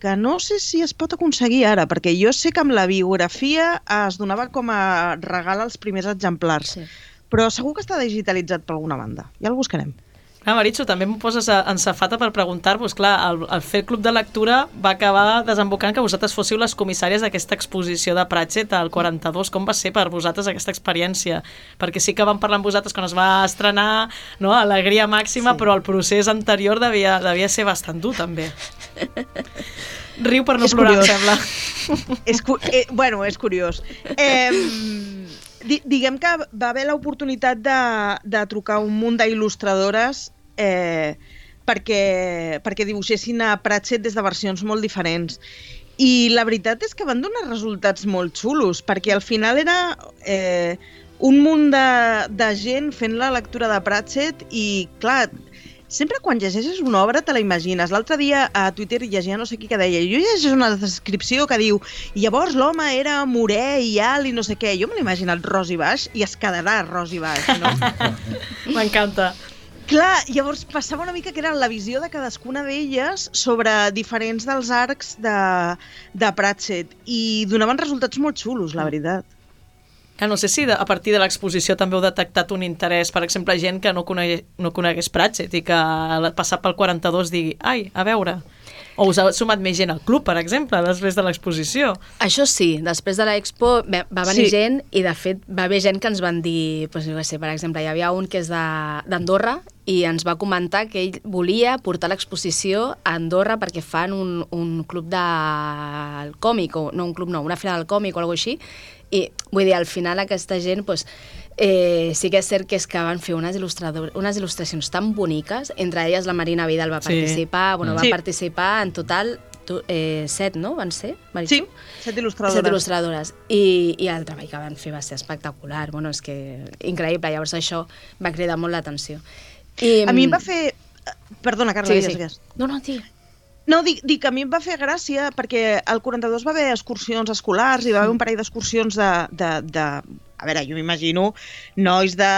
Que no sé si es pot aconseguir ara, perquè jo sé que amb la biografia es donava com a regal als primers exemplars, Sí. però segur que està digitalitzat per alguna banda. Ja el buscarem. Clar, Maritxo, també m'ho poses a- en safata per preguntar-vos. Clar, el, el fer club de lectura va acabar desembocant que vosaltres fóssiu les comissàries d'aquesta exposició de Pratchett al 42. Com va ser per vosaltres aquesta experiència? Perquè sí que vam parlar amb vosaltres quan es va estrenar, no? alegria màxima, sí. però el procés anterior devia, devia ser bastant dur, també. Riu per no És plorar, em curiós. sembla. és, cu eh, bueno, és curiós. Eh, diguem que va haver l'oportunitat de, de trucar un munt d'il·lustradores eh, perquè, perquè dibuixessin a Pratchett des de versions molt diferents. I la veritat és que van donar resultats molt xulos, perquè al final era eh, un munt de, de gent fent la lectura de Pratchett i, clar, sempre quan llegeixes una obra te la imagines. L'altre dia a Twitter llegia no sé qui que deia jo llegeixo una descripció que diu i llavors l'home era morè i alt i no sé què. Jo me l'he imaginat ros i baix i es quedarà ros i baix, no? <laughs> M'encanta. Clar, llavors passava una mica que era la visió de cadascuna d'elles sobre diferents dels arcs de, de Pratchett i donaven resultats molt xulos, la veritat. Que no sé si de, a partir de l'exposició també heu detectat un interès, per exemple, gent que no, conegués, no conegués Pratchett i que al passar pel 42 digui, ai, a veure, o us ha sumat més gent al club, per exemple, després de l'exposició. Això sí, després de l'expo va venir Sí. gent i de fet va haver gent que ens van dir, doncs, què sé, per exemple, hi havia un que és de- d'Andorra i ens va comentar que ell volia portar l'exposició a Andorra perquè fan un, un club del còmic, o no un club no, una fira del còmic o alguna així, i vull dir, al final aquesta gent doncs, eh, sí que és cert que és que van fer unes, unes il·lustracions tan boniques, entre elles la Marina Vidal va Sí. participar, bueno, va Sí. participar en total tu, eh, set, no? Van ser, Maritxu? Sí, set il·lustradores. Set il·lustradores. I, I el treball que van fer va ser espectacular. Bueno, és que increïble. Llavors això va cridar molt l'atenció. I, A mi em va fer... Perdona, Carla, Sí, digues, sí. digues. No, no, tio. No, dic, dic a mi em va fer gràcia perquè al 42 va haver excursions escolars i va haver un parell d'excursions de, de, de... A veure, jo m'imagino nois de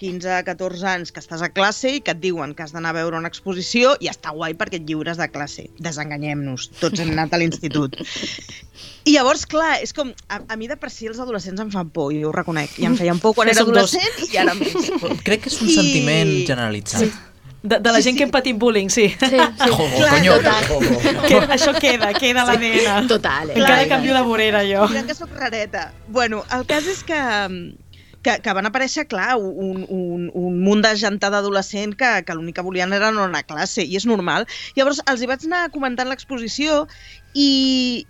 15 a 14 anys que estàs a classe i que et diuen que has d'anar a veure una exposició i està guai perquè et lliures de classe. Desenganyem-nos, tots hem anat a l'institut. I llavors, clar, és com... A, a mi de per si els adolescents em fan por, jo ho reconec. I em feien por quan era som dos. adolescent i ara més. <laughs> Crec que és un I- sentiment generalitzat. Sí. De, de la Sí, gent sí. que hem patit bullying, sí. Sí, sí. <laughs> Oh, Clar, conyo. total. Que, això queda, queda a l'ADN. Total, eh? Encara Clar. canvio de vorera, jo. Mira que sóc rareta. Bueno, el cas és que, que, que van aparèixer, clar, un, un, un munt de gentada adolescent que, que l'únic que volien era no anar a classe, i és normal. Llavors, els hi vaig anar comentant l'exposició i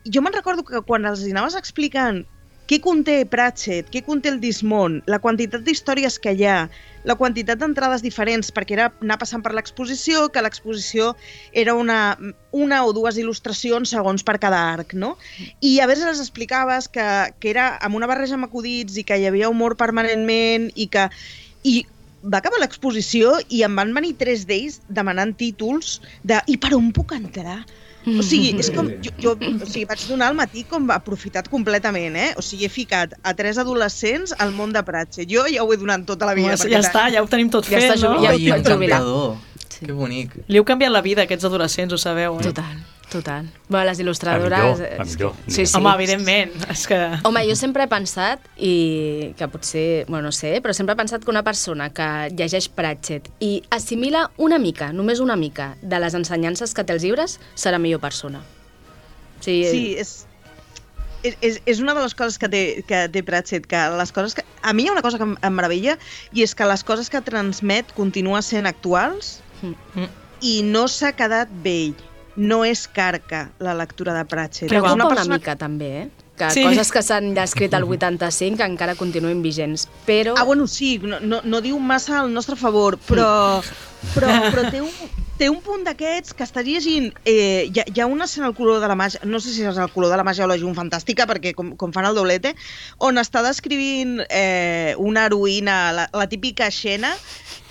jo me'n recordo que quan els hi anaves explicant què conté Pratchett, què conté el Dismont, la quantitat d'històries que hi ha, la quantitat d'entrades diferents, perquè era anar passant per l'exposició, que l'exposició era una, una o dues il·lustracions segons per cada arc, no? I a vegades els explicaves que, que era amb una barreja amb acudits i que hi havia humor permanentment i que... I va acabar l'exposició i em van venir tres d'ells demanant títols de i per on puc entrar? O sigui, és com, jo, jo o sigui, vaig donar el matí com aprofitat completament, eh? O sigui, he ficat a tres adolescents al món de Pratchett. Jo ja ho he donat tota la vida. Home, perquè ja està, ja ho tenim tot Ja fet, està no? Ai, Ja ho jubilat. encantador. Que bonic. Li heu canviat la vida a aquests adolescents, ho sabeu, eh? Total, total. Bueno, les il·lustradores... millor, eh, a és millor. que- Sí, sí. Home, evidentment, és que... Home, jo sempre he pensat, i que potser, bueno, no sé, però sempre he pensat que una persona que llegeix Pratchett i assimila una mica, només una mica, de les ensenyances que té els llibres, serà millor persona. O sigui, Sí, és, és, és, és una de les coses que té, que té Pratchett, que les coses que... A mi hi ha una cosa que em, em meravella, i és que les coses que transmet continuen sent actuals Mm. i no s'ha quedat vell. No és carca la lectura de Pratchett. Preocupa una, persona- mica, també, eh? Que Sí. coses que s'han escrit al 85 encara continuen vigents. Però... Ah, bueno, sí, no, no, no diu massa al nostre favor, però, però, però té, un, té un punt d'aquests que està llegint... Eh, hi, ha, hi ha una escena al color de la màgia, no sé si és el color de la màgia o la llum fantàstica, perquè com, com fan el doblete, on està descrivint eh, una heroïna, la, la típica Xena,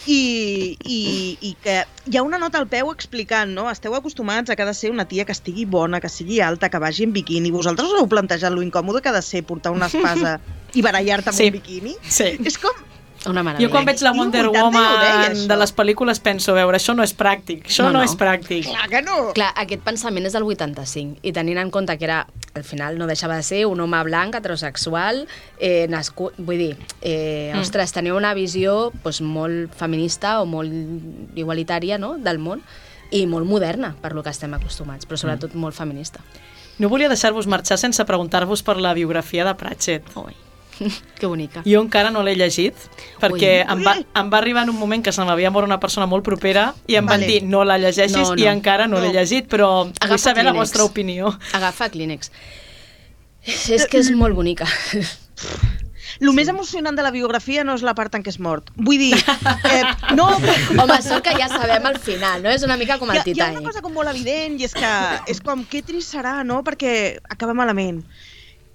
i, i, i que hi ha una nota al peu explicant, no? Esteu acostumats a que ha de ser una tia que estigui bona, que sigui alta, que vagi en biquini. Vosaltres us heu plantejat lo incòmode que ha de ser portar una espasa i barallar-te amb Sí. un biquini? Sí. És com... Una meravella. Jo quan veig la Wonder 80 ja ho deia, Woman de les pel·lícules penso, a veure, això no és pràctic, això no, No, no, és pràctic. Clar que no! Clar, aquest pensament és del 85 i tenint en compte que era, al final no deixava de ser un home blanc, heterosexual, eh, nascut, vull dir, eh, Mm. ostres, tenia una visió doncs, molt feminista o molt igualitària no? del món i molt moderna, per lo que estem acostumats, però sobretot molt feminista. No volia deixar-vos marxar sense preguntar-vos per la biografia de Pratchett. Ui, <laughs> que bonica. Jo encara no l'he llegit, perquè Ui. em va, em va arribar en un moment que se m'havia mort una persona molt propera i em van Vale. dir no la llegeixis No, i no. encara no, l'he No. llegit, però vull Agafa saber la Kleenex. vostra opinió. Agafa Kleenex. És, és que és molt bonica. <laughs> El més emocionant de la biografia no és la part en què és mort. Vull dir, <laughs> eh, no, Home, sort que ja sabem al final, no? És una mica com hi el ha, hi ha una Titanic. cosa com molt evident i és que és com, que trist serà, no? Perquè acaba malament.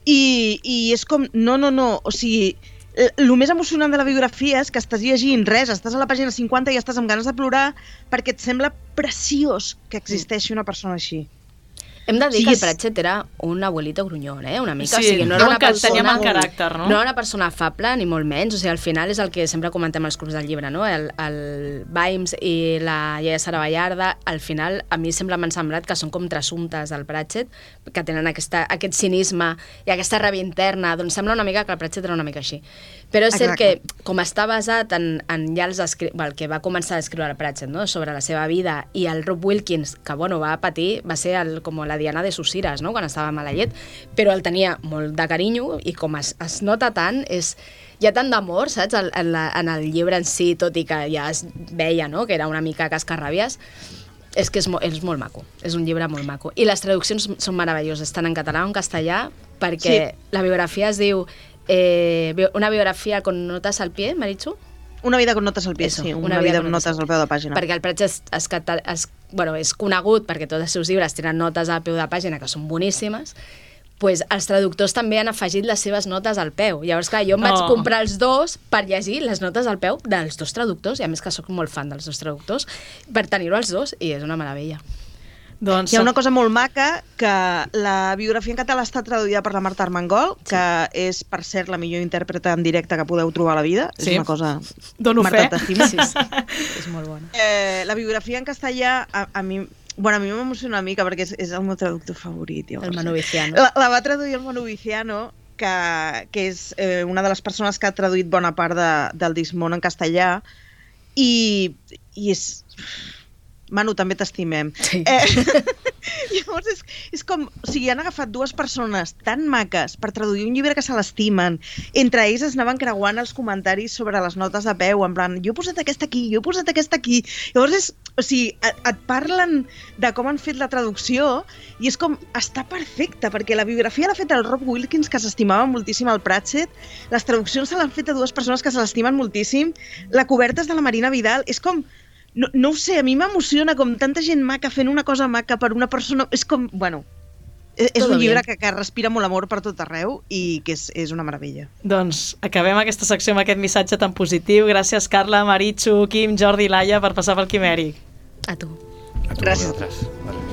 I, i és com, no, no, no, o sigui, el més emocionant de la biografia és que estàs llegint res, estàs a la pàgina 50 i estàs amb ganes de plorar perquè et sembla preciós que existeixi una persona així. Hem de dir Sí, que el Pratchett era un abuelito grunyón, eh? Una mica. Sí, o sigui, no era una persona... tenia mal caràcter, no? No era una persona afable, ni molt menys. O sigui, al final és el que sempre comentem als clubs del llibre, no? El, el Vimes i la Iaia Sara Ballarda, al final, a mi sempre m'han semblat que són com trasuntes del Pratchett, que tenen aquesta, aquest cinisme i aquesta ràbia interna. Doncs sembla una mica que el Pratchett era una mica així. Però és cert que, com està basat en, en ja els escri... el que va començar a escriure el Pratchett, no? sobre la seva vida, i el Rob Wilkins, que bueno, va patir, va ser el, com la Diana de sus ires, no? quan estava mala llet, però el tenia molt de carinyo i com es, es nota tant, és, hi ha tant d'amor, saps, en, en, la, en el llibre en si, tot i que ja es veia no? que era una mica cascarràbies, és que és, mo és molt maco, és un llibre molt maco. I les traduccions són meravelloses, tant en català com en castellà, perquè Sí. la biografia es diu eh, una biografia con notas al pie, Maritxu? Una vida con notes al pie, Eso, sí, una una, vida vida con con notes notes al peu de pàgina. perquè el es, es, cata- es, bueno, és conegut perquè tots els seus llibres tenen notes al peu de pàgina que són boníssimes, pues els traductors també han afegit les seves notes al peu. Llavors, clar, jo em vaig Oh. comprar els dos per llegir les notes al peu dels dos traductors, i a més que sóc molt fan dels dos traductors, per tenir-ho els dos, i és una meravella. Doncs, Hi ha una cosa molt maca, que la biografia en català està traduïda per la Marta Armengol, que és, per cert, la millor intèrprete en directe que podeu trobar a la vida. Sí. És una cosa... Dono Marta, fe. Sí, sí. <laughs> és molt bona. Eh, la biografia en castellà, a, a mi... Bueno, a mi m'emociona una mica perquè és, és el meu traductor favorit. Llavors. El Manu Viciano. La, la va traduir el Manu Viciano, que, que és eh, una de les persones que ha traduït bona part de, del Dismon en castellà, i, i és... Manu, també t'estimem. Sí. Eh, <laughs> llavors, és, és com... O sigui, han agafat dues persones tan maques per traduir un llibre que se l'estimen. Entre ells es anaven creuant els comentaris sobre les notes de peu, en plan, jo he posat aquesta aquí, jo he posat aquesta aquí. Llavors, és, o sigui, et, et parlen de com han fet la traducció i és com, està perfecta, perquè la biografia l'ha fet el Rob Wilkins, que s'estimava moltíssim el Pratchett, les traduccions se l'han fet a dues persones que se l'estimen moltíssim, la coberta és de la Marina Vidal, és com, no, no ho sé, a mi m'emociona com tanta gent maca fent una cosa maca per una persona, és com, bueno, És, és Todo un llibre que, que respira molt amor per tot arreu i que és, és una meravella. Doncs acabem aquesta secció amb aquest missatge tan positiu. Gràcies, Carla, Maritxu, Quim, Jordi i Laia per passar pel Quimèric. A tu. A tu, Gràcies. vosaltres.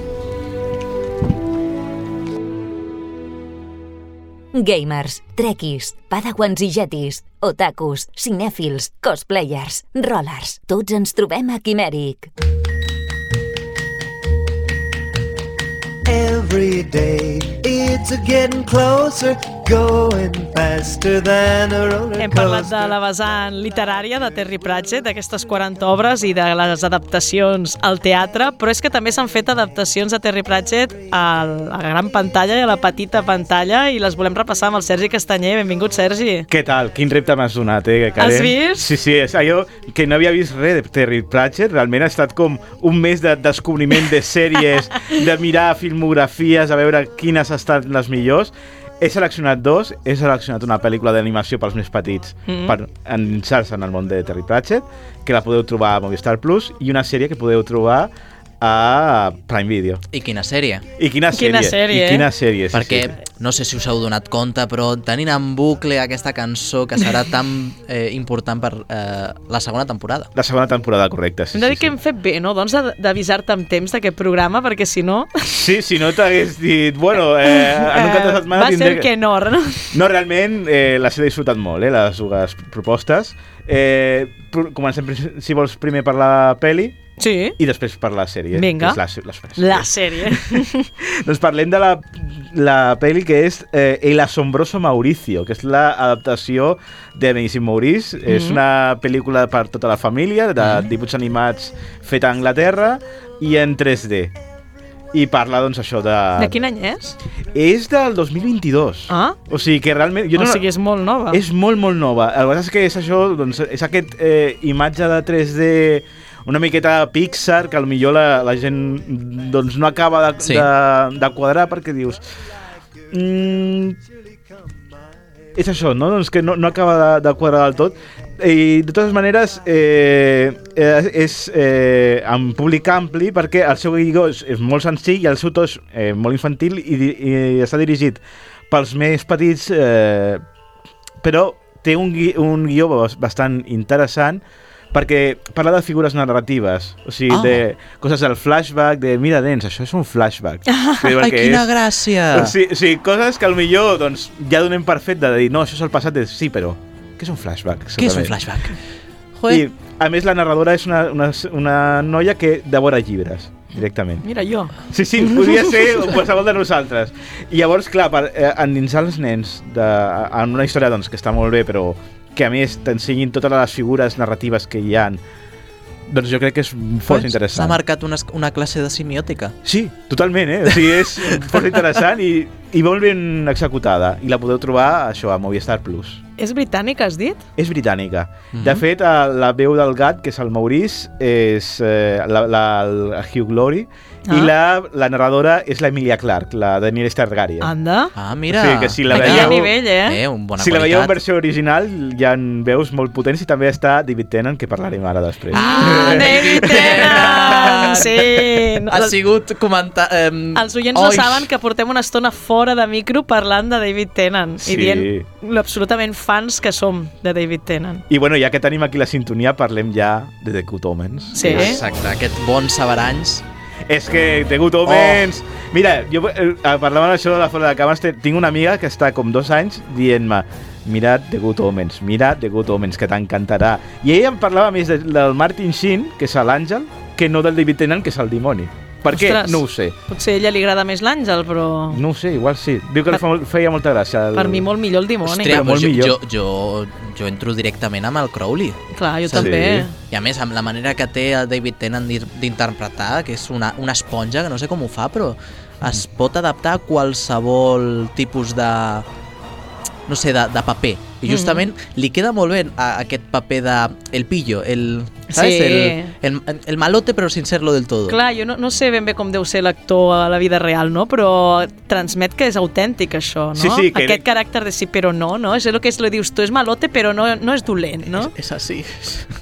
Gamers, trekkies, padawans i jetis, otakus, cinèfils, cosplayers, rollers. Tots ens trobem a Quimèric. Every day it's a getting closer, going faster than a roller Hem parlat de la vessant literària de Terry Pratchett, d'aquestes 40 obres i de les adaptacions al teatre, però és que també s'han fet adaptacions de Terry Pratchett a la gran pantalla i a la petita pantalla i les volem repassar amb el Sergi Castanyer. Benvingut, Sergi. Què tal? Quin repte m'has donat, eh, Karen? Has vist? Sí, sí, és allò que no havia vist res de Terry Pratchett. Realment ha estat com un mes de descobriment de sèries, de mirar filmografies, a veure quines han estat les millors. He seleccionat dos. He seleccionat una pel·lícula d'animació pels més petits Mhm. per endinsar-se en el món de Terry Pratchett, que la podeu trobar a Movistar Plus, i una sèrie que podeu trobar a Prime Video. I quina sèrie? I quina sèrie? Quina sèrie, I eh? quina sèrie, sí, Perquè sí. no sé si us heu donat compte, però tenint en bucle aquesta cançó que serà <laughs> tan eh, important per eh, la segona temporada. La segona temporada, correcte. Sí, Hem de dir sí, que sí. hem fet bé, no? Doncs d'avisar-te amb temps d'aquest programa, perquè si no... Sí, si no t'hagués dit, bueno, eh, en un cap de setmana va tindré ser que no, no? No, realment eh, les he disfrutat molt, eh, les dues propostes. Eh, comencem, si vols, primer per la peli Sí, i després per la sèrie. Vinga. que és la, la, la sèrie. <laughs> doncs parlem de la, la peli que és eh, El asombroso Mauricio, que és l'adaptació de Amazing Maurice. Mm -hmm. És una pel·lícula per tota la família, de Mhm. dibuixos animats feta a Anglaterra i en 3D. I parla, doncs, això de... De quin any és? És del 2022. Ah, O sigui que realment... Jo o no, sigui, és molt nova. és molt, molt nova. El que és que és això, doncs, és aquest eh, imatge de 3D una miqueta Pixar, que millor la, la gent doncs, no acaba de, Sí. de, de quadrar perquè dius... Mm, és això, no? Doncs que no, no acaba de, de quadrar del tot. I de totes maneres eh, eh, és eh, en públic ampli perquè el seu guió és, és molt senzill i el seu to és eh, molt infantil i, i està dirigit pels més petits eh, però té un, gui un guió bas- bastant interessant perquè parla de figures narratives, o sigui, Ah. de coses del flashback, de mira, nens, això és un flashback. Dir, Ai, perquè quina és- gràcia! o sigui, o sigui, coses que millor doncs, ja donem per fet de dir, no, això és el passat, és, sí, però què és un flashback? Què és un flashback? Joder, I, a més, la narradora és una, una, una noia que devora llibres, directament. Mira, jo. Sí, sí, podria ser qualsevol de nosaltres. I llavors, clar, per eh, endinsar els nens de, en una història doncs, que està molt bé, però que a més t'ensenyin totes les figures narratives que hi han, doncs jo crec que és força S'ha interessant. marcat una, una classe de semiòtica. Sí, totalment, eh? O sigui, és força interessant i, i molt ben executada. I la podeu trobar, això, a Movistar Plus. És britànica, has dit? És britànica. Mhm. De fet, eh, la veu del gat, que és el Maurice, és eh, la, la, el Hugh Glory, Ah. i la, la narradora és l'Emilia Clarke, la Daenerys Targaryen. Anda. Ah, mira. O sigui que si la veieu- nivell, eh? Eh, un bona si la veieu en qualitat. versió original, hi ha veus molt potents i també està David Tennant, que parlarem ara després. Ah, <laughs> David Tennant! Sí. Ha sigut comentar... Eh, Els oients no saben que portem una estona fora de micro parlant de David Tennant Sí. i dient lo absolutament fans que som de David Tennant. I bueno, ja que tenim aquí la sintonia, parlem ja de The Good Omens. Sí. Exacte, aquest bon sabaranys. És que The Good Omens... Mira, jo eh, parlant d'això de la fora de cames, tinc una amiga que està com dos anys dient-me mira't The Good Omens, mira't The Good Omens, que t'encantarà. I ella em parlava més de, del Martin Sheen, que és l'àngel, que no del David Tennant, que és el dimoni. Per què? Ostres. No ho sé. Potser a ella li agrada més l'Àngel, però No ho sé, igual sí. Diu que li fa, molt- feia molta gràcia. El... per mi molt millor el dimoni. Però molt jo, millor. jo, jo, jo entro directament amb el Crowley. Clar, jo Sí. també. I a més, amb la manera que té el David Tennant d'interpretar, que és una, una esponja, que no sé com ho fa, però es pot adaptar a qualsevol tipus de no sé, de, de paper. I justament li queda molt bé a, aquest paper de El Pillo, el, ¿Sabes? Sí. El, el, el malote pero sin serlo del todo. Clar, jo no, no sé ben bé com deu ser l'actor a la vida real, no? però transmet que és autèntic això, no? Sí, sí, que- Aquest caràcter de sí però no, no? És el que es lo dius tu, és malote però no, no és dolent, no? És així.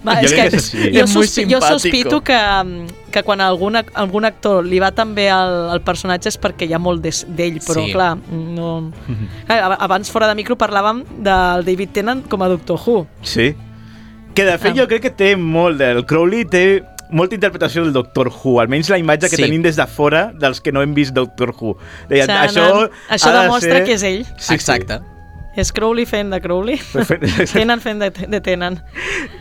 Va, Jo és que que és així. jo, És sospi jo sospito que, mm, que quan algun, algun actor li va tan bé al, al personatge és perquè hi ha molt d'ell, però Sí. clar, no... clar, ab- abans fora de micro parlàvem del David Tennant com a Doctor Who. Sí. Que de fet jo crec que té molt del Crowley, té molta interpretació del Doctor Who, almenys la imatge que Sí. tenim des de fora dels que no hem vist Doctor Who. Deien, O sigui, això això ha de demostra ser... que és ell. Sí, Exacte. És Crowley fent de Crowley. <laughs> <laughs> Tennant fent de, de Tennant.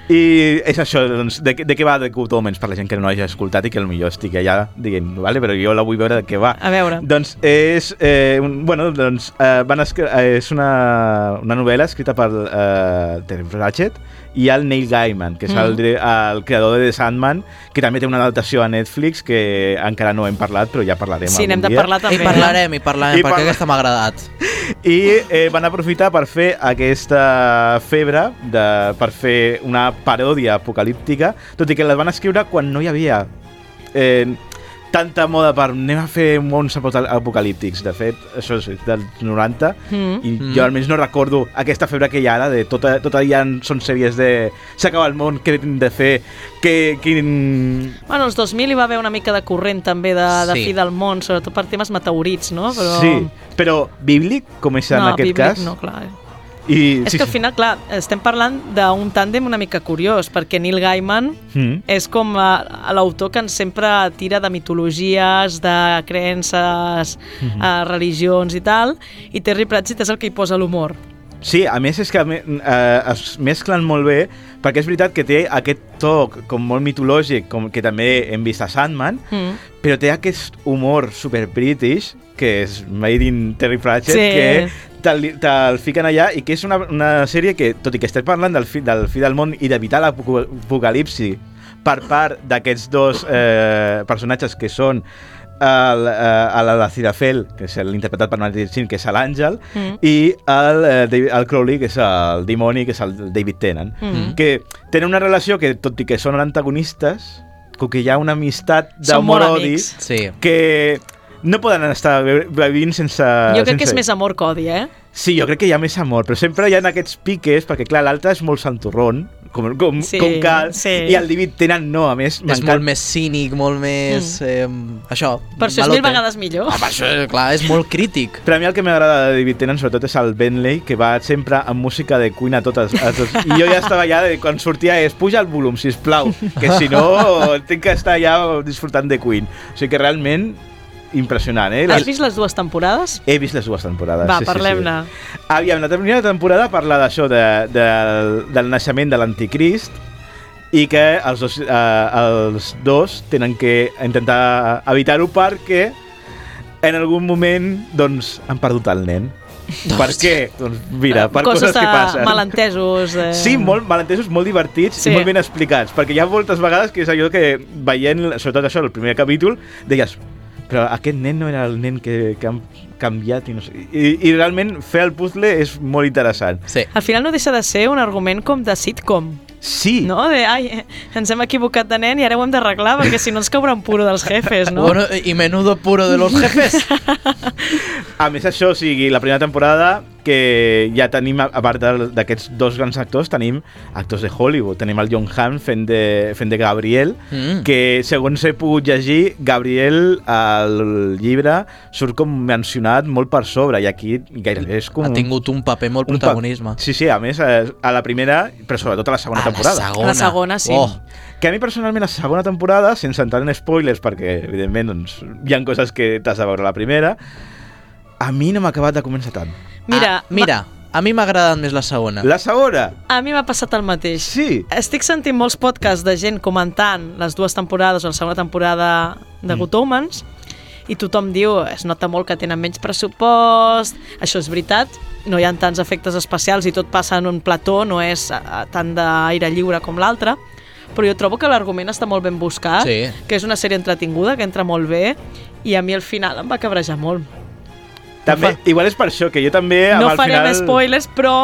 I és això, doncs, de, de què va The Good Omens per la gent que no hagi escoltat i que potser estic allà dient, vale, però jo la vull veure de què va. A veure. Doncs és, eh, un, bueno, doncs, eh, van escri- eh, és una, una novel·la escrita per eh, Terry Pratchett i el Neil Gaiman, que és el, Mm. el creador de The Sandman, que també té una adaptació a Netflix que encara no hem parlat, però ja parlarem Sí, algun n'hem de dia. parlar també. I parlarem, i parlarem, I perquè parla- aquesta m'ha agradat. I eh, van aprofitar per fer aquesta febre, de, per fer una paròdia apocalíptica, tot i que la van escriure quan no hi havia eh, tanta moda per anem a fer mons apo- apocalíptics. De fet, això és dels 90, Mm. i Mm. jo almenys no recordo aquesta febre que hi ha ara, de tota, tota ja són sèries de s'acaba el món, què hem de fer, que, quin... Bueno, als 2000 hi va haver una mica de corrent també de, de Sí. fi del món, sobretot per temes meteorits, no? Però... Sí, però bíblic, com és en no, aquest bíblic, cas... No, clar. I, És que al final, clar, estem parlant d'un tàndem una mica curiós, perquè Neil Gaiman Mm. és com a l'autor que ens sempre tira de mitologies, de creences, Mhm. eh, religions i tal, i Terry Pratchett és el que hi posa l'humor. Sí, a més és que eh, es mesclen molt bé perquè és veritat que té aquest toc com molt mitològic, com que també hem vist a Sandman, Mm. però té aquest humor super british que és made in Terry Pratchett Sí. que te'l te fiquen allà i que és una, una sèrie que, tot i que estem parlant del fi del, fi del món i d'evitar l'apocalipsi per part d'aquests dos eh, personatges que són el, eh, el, el Cirafel, que és l'interpretat per Martin Sheen, que és l'Àngel, Mm. i el, eh, el Crowley, que és el dimoni, que és el David Tennant, Mm. que tenen una relació que, tot i que són antagonistes, com que hi ha una amistat d'amor-odi. Sí. que no poden estar vivint sense... jo crec que és sense- més amor codi, eh? Sí, jo crec que hi ha més amor, però sempre hi ha aquests piques, perquè clar, l'altre és molt santurrón, com, com, Sí, com cal, sí. i el David Tennant no, a més, És molt més cínic, molt més... Eh, això, Mm. Per això és mil vegades millor. Ah, per això, clar, és molt crític. Però a mi el que m'agrada de David Tennant sobretot és el Bentley, que va sempre amb música de Queen a totes. A tots. I jo ja estava allà, de, quan sortia és puja el volum, si plau, que si no tinc que estar allà disfrutant de Queen. O sigui que realment impressionant, eh? Has vist les dues temporades? He vist les dues temporades. Va, sí, sí, parlem-ne. Sí, Aviam, la primera temporada parla d'això, de, de, del naixement de l'anticrist i que els dos, eh, els dos tenen que intentar evitar-ho perquè en algun moment doncs, han perdut el nen. Per què? Doncs mira, per coses, de que passen. malentesos. Eh... Sí, molt malentesos, molt divertits Sí. sí. i molt ben explicats, perquè hi ha moltes vegades que és allò que veient, sobretot això, el primer capítol, deies, però aquest nen no era el nen que, que han canviat i no sé... I, I realment fer el puzzle és molt interessant. Sí. Al final no deixa de ser un argument com de sitcom. Sí, No? De, ai, ens hem equivocat de nen i ara ho hem d'arreglar perquè si no ens caurà un puro dels jefes, no? Bueno, y menudo puro de los jefes. <laughs> A més, això, o sigui, la primera temporada que ja tenim, a a part d'aquests dos grans actors, tenim actors de Hollywood. Tenim el John Hamm fent de, fent de Gabriel, Mm. que segons he pogut llegir, Gabriel al llibre surt com mencionat molt per sobre i aquí gairebé és com... Ha tingut un paper molt un pa- protagonisme. Sí, sí, a més, eh, a la primera, però sobretot a la segona A la temporada. segona. La segona, sí. Oh, Que a mi personalment la segona temporada, sense entrar en spoilers, perquè evidentment doncs, hi ha coses que t'has de veure a la primera, a mi no m'ha acabat de començar tant. Mira, ah, mira, a mi m'ha agradat més la segona. La segona, A mi m'ha passat el mateix. sí. Estic sentint molts podcasts de gent comentant les dues temporades o la segona temporada de Mm. Good Omens i tothom diu, es nota molt que tenen menys pressupost, això és veritat, no hi ha tants efectes especials i tot passa en un plató, no és eh, tant d'aire lliure com l'altre, però jo trobo que l'argument està molt ben buscat, Sí. que és una sèrie entretinguda, que entra molt bé, i a mi al final em va cabrejar molt. També, igual és per això, que jo també... amb No el farem final... spoilers, però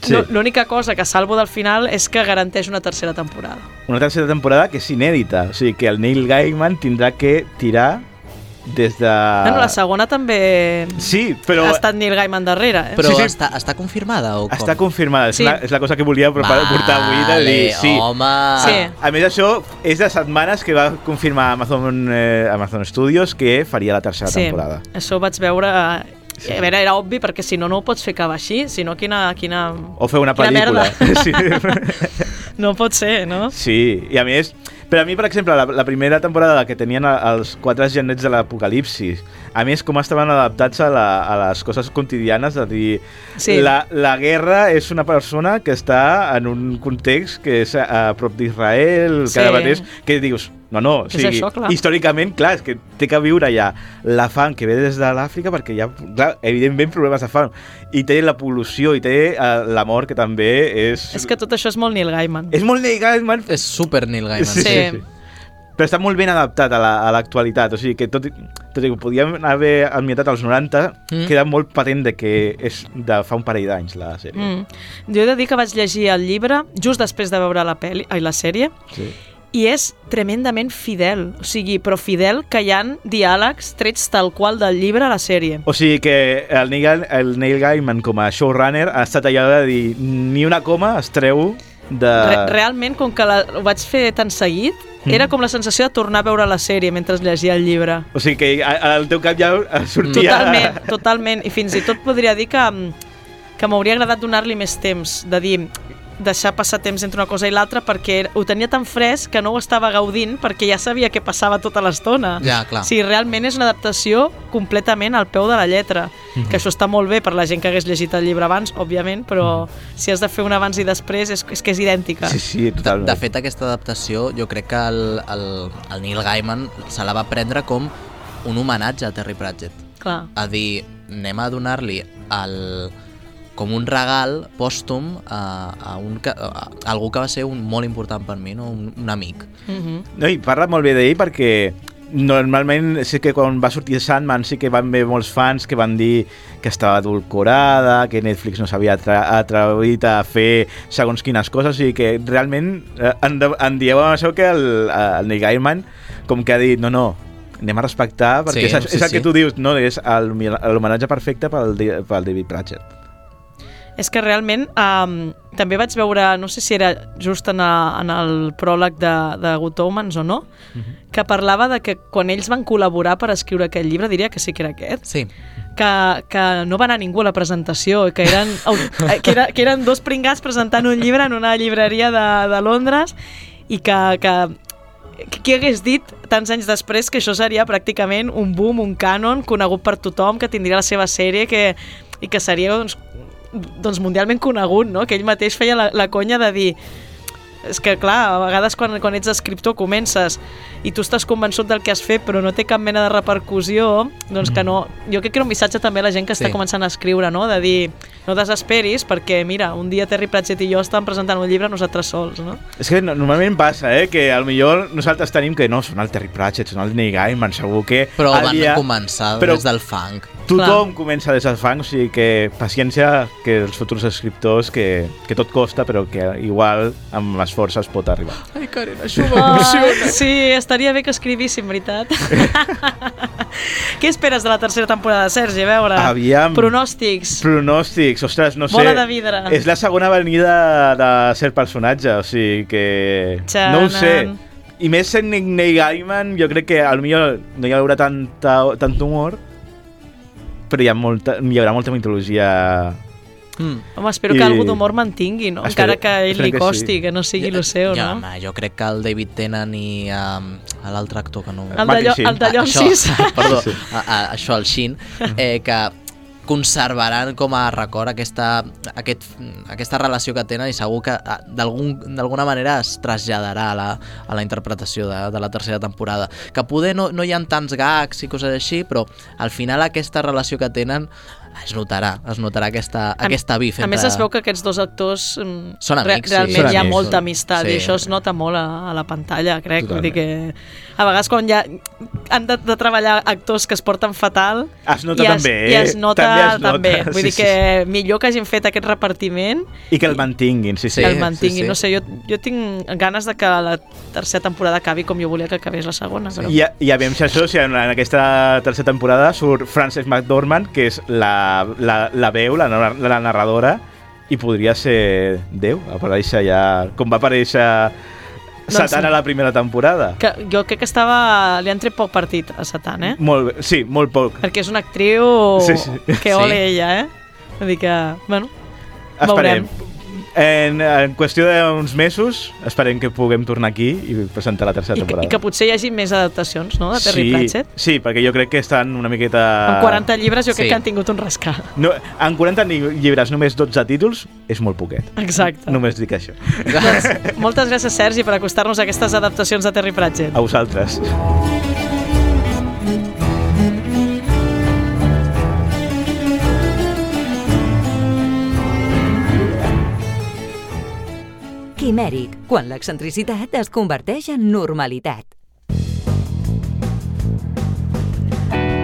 Sí. No- L'única cosa que salvo del final és que garanteix una tercera temporada. Una tercera temporada que és inèdita, o sigui que el Neil Gaiman tindrà que tirar des de... Bueno, la segona també Sí, però ha estat Neil Gaiman darrere. Eh? Però Sí, sí. Està, està confirmada o com? està confirmada. Sí. És, la, és la cosa que volia preparar, portar avui de dir... Sí. home. Sí. A més, això és de setmanes que va confirmar Amazon, eh, Amazon Studios que faria la tercera Sí, temporada. això ho vaig veure... Sí. A veure, era obvi perquè si no, no ho pots fer acabar així, si no, quina, quina... O fer una pel·lícula. <laughs> Sí. No pot ser, no? sí, i a més, per a mi, per exemple, la, la primera temporada que tenien els quatre genets de l'apocalipsis, a més, com estaven adaptats a, la, a les coses quotidianes, és a dir, Sí. la, la guerra és una persona que està en un context que és a, a prop d'Israel, Sí. mateix, que dius, no, no, o És sigui, això, clar. històricament, clar, és que té que viure allà la fam que ve des de l'Àfrica, perquè hi ha, clar, evidentment, problemes de fam, i té la pol·lució, i té eh, la mort, que també és... És que tot això és molt Neil Gaiman. És molt Neil Gaiman, És super Neil Gaiman. Sí, sí, sí. Però està molt ben adaptat a la- a l'actualitat, o sigui que tot, tot i que podíem haver ambientat als 90, Mm. mm. queda molt patent de que és de fa un parell d'anys la sèrie. Mm. Jo he de dir que vaig llegir el llibre just després de veure la, peli, ai, la sèrie Sí. I és tremendament fidel, o sigui, però fidel que hi han diàlegs trets tal qual del llibre a la sèrie. O sigui que el Neil, el Neil Gaiman com a showrunner ha estat allò de dir ni una coma es treu de... Re realment, com que la, ho vaig fer tan seguit, Mm. era com la sensació de tornar a veure la sèrie mentre llegia el llibre. O sigui que al teu cap ja sortia... Totalment, totalment. I fins i tot podria dir que, mm, que m'hauria agradat donar-li més temps, de dir, deixar passar temps entre una cosa i l'altra perquè ho tenia tan fresc que no ho estava gaudint perquè ja sabia què passava tota l'estona. Ja, clar. Sí, realment és una adaptació completament al peu de la lletra, que això està molt bé per la gent que hagués llegit el llibre abans, òbviament, però si has de fer un abans i després és, és que és idèntica. Sí, sí, De, totalment. de fet, aquesta adaptació jo crec que el, el, el Neil Gaiman se la va prendre com un homenatge a Terry Pratchett. Clar. A dir, anem a donar-li el, com un regal pòstum a, a, un, que- a, a algú que va ser un, molt important per mi, no? un, un amic. Mhm. No, i parla molt bé d'ell perquè normalment sí que quan va sortir Sandman sí que van haver molts fans que van dir que estava adulcorada, que Netflix no s'havia atrevit a fer segons quines coses, i que realment eh, en, en dieu amb això que el, el Neil Gaiman com que ha dit, no, no, anem a respectar perquè Sí, és, és sí, el que sí. tu dius, no, és el- l'homenatge perfecte pel, pel David Pratchett. És que realment um, també vaig veure, no sé si era just en, a, en el pròleg de, de Good Omens o no, que parlava de que quan ells van col·laborar per escriure aquest llibre, diria que sí que era aquest, Sí, que, que no va anar ningú a la presentació, que eren, au- que, era, que eren dos pringats presentant un llibre en una llibreria de, de Londres i que, que qui hagués dit tants anys després que això seria pràcticament un boom, un cànon conegut per tothom, que tindria la seva sèrie que, i que seria doncs, doncs mundialment conegut, no? que ell mateix feia la, la conya de dir és que clar, a vegades quan, quan ets escriptor comences i tu estàs convençut del que has fet però no té cap mena de repercussió doncs que no, jo crec que era un missatge també a la gent que Sí. està començant a escriure, no? de dir no desesperis perquè mira, un dia Terry Pratchett i jo estàvem presentant un llibre nosaltres sols no? És que no- normalment passa, eh, que al millor nosaltres tenim que no, són el Terry Pratchett, són el Neil Gaiman, segur que... però van dia- començar però- des del funk. Tothom comença des del fang, o sigui que paciència que els futurs escriptors, que, que tot costa, però que igual amb l'esforç es pot arribar. Ai, Karen, això Ah, sí, estaria bé que escrivíssim, veritat. <laughs> Què esperes de la tercera temporada, Sergi? A veure, Aviam. pronòstics. Pronòstics, ostres, no sé... Bola de vidre. És la segona venida de ser personatge, o sigui que... No ho sé. I més sent Nick Neil Gaiman, jo crec que potser no hi haurà tanta, tant humor, però hi, ha molta, hi haurà molta mitologia... Mm. Home, espero I- que algú d'humor mantingui, no? Espero- Encara que a ell li que costi, sí. que no sigui el seu, ja, no? home, jo crec que el David Tennant i um, l'altre actor que no... El de, Llo el de Llonsis. Això, <laughs> perdó, a, a, això, el Shin, eh, que conservaran com a record aquesta, aquest, aquesta relació que tenen i segur que d'algun- d'alguna manera es traslladarà a la, a la interpretació de, de la tercera temporada. Que poder no, no hi ha tants gags i coses així, però al final aquesta relació que tenen es notarà, es notarà aquesta, aquesta bif A entre... més, es veu que aquests dos actors mm, Són amics, sí. realment Són hi ha amics. molta amistat Sí. i això es nota molt a, a la pantalla, crec. Vull dir Totalment. que a vegades quan ja han de, de treballar actors que es porten fatal Es nota i es, també, i eh? es nota També també. es nota, també. Vull sí, dir sí, que millor que hagin fet aquest repartiment I que el mantinguin, sí, sí. que el sí, mantinguin. sí. No sé, jo, jo tinc ganes de que la tercera temporada acabi com jo volia que acabés la segona. Però... I, I a veure si això, si en, en aquesta tercera temporada surt Frances McDormand, que és la, la, la veu, la, la narradora, i podria ser Déu, aparèixer ja... Com va aparèixer Satan sí. a la primera temporada. Que jo crec que estava... Li han tret poc partit a Satan, eh? Molt, bé, sí, molt poc. Perquè és una actriu Sí, sí. que Sí. ole ella, eh? Vull dir que, bueno, Esperem. veurem. En, en qüestió d'uns mesos, esperem que puguem tornar aquí i presentar la tercera I, temporada. I que potser hi hagi més adaptacions, no?, de Terry sí, Pratchett. Sí, perquè jo crec que estan una miqueta... Amb 40 llibres jo crec Sí. que han tingut un rascar. No, en 40 ni- llibres, només 12 títols, és molt poquet. Exacte. Només dic això. Doncs, moltes gràcies, Sergi, per acostar-nos a aquestes adaptacions de Terry Pratchett. A vosaltres. Quimèric, quan l'excentricitat es converteix en normalitat.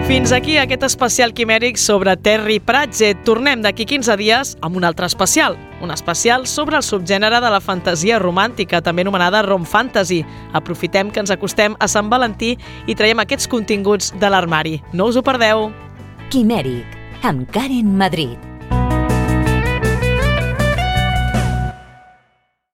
Fins aquí aquest especial quimèric sobre Terry Pratchett. Tornem d'aquí 15 dies amb un altre especial. Un especial sobre el subgènere de la fantasia romàntica, també anomenada rom fantasy. Aprofitem que ens acostem a Sant Valentí i traiem aquests continguts de l'armari. No us ho perdeu! Quimèric, amb Karen Madrid.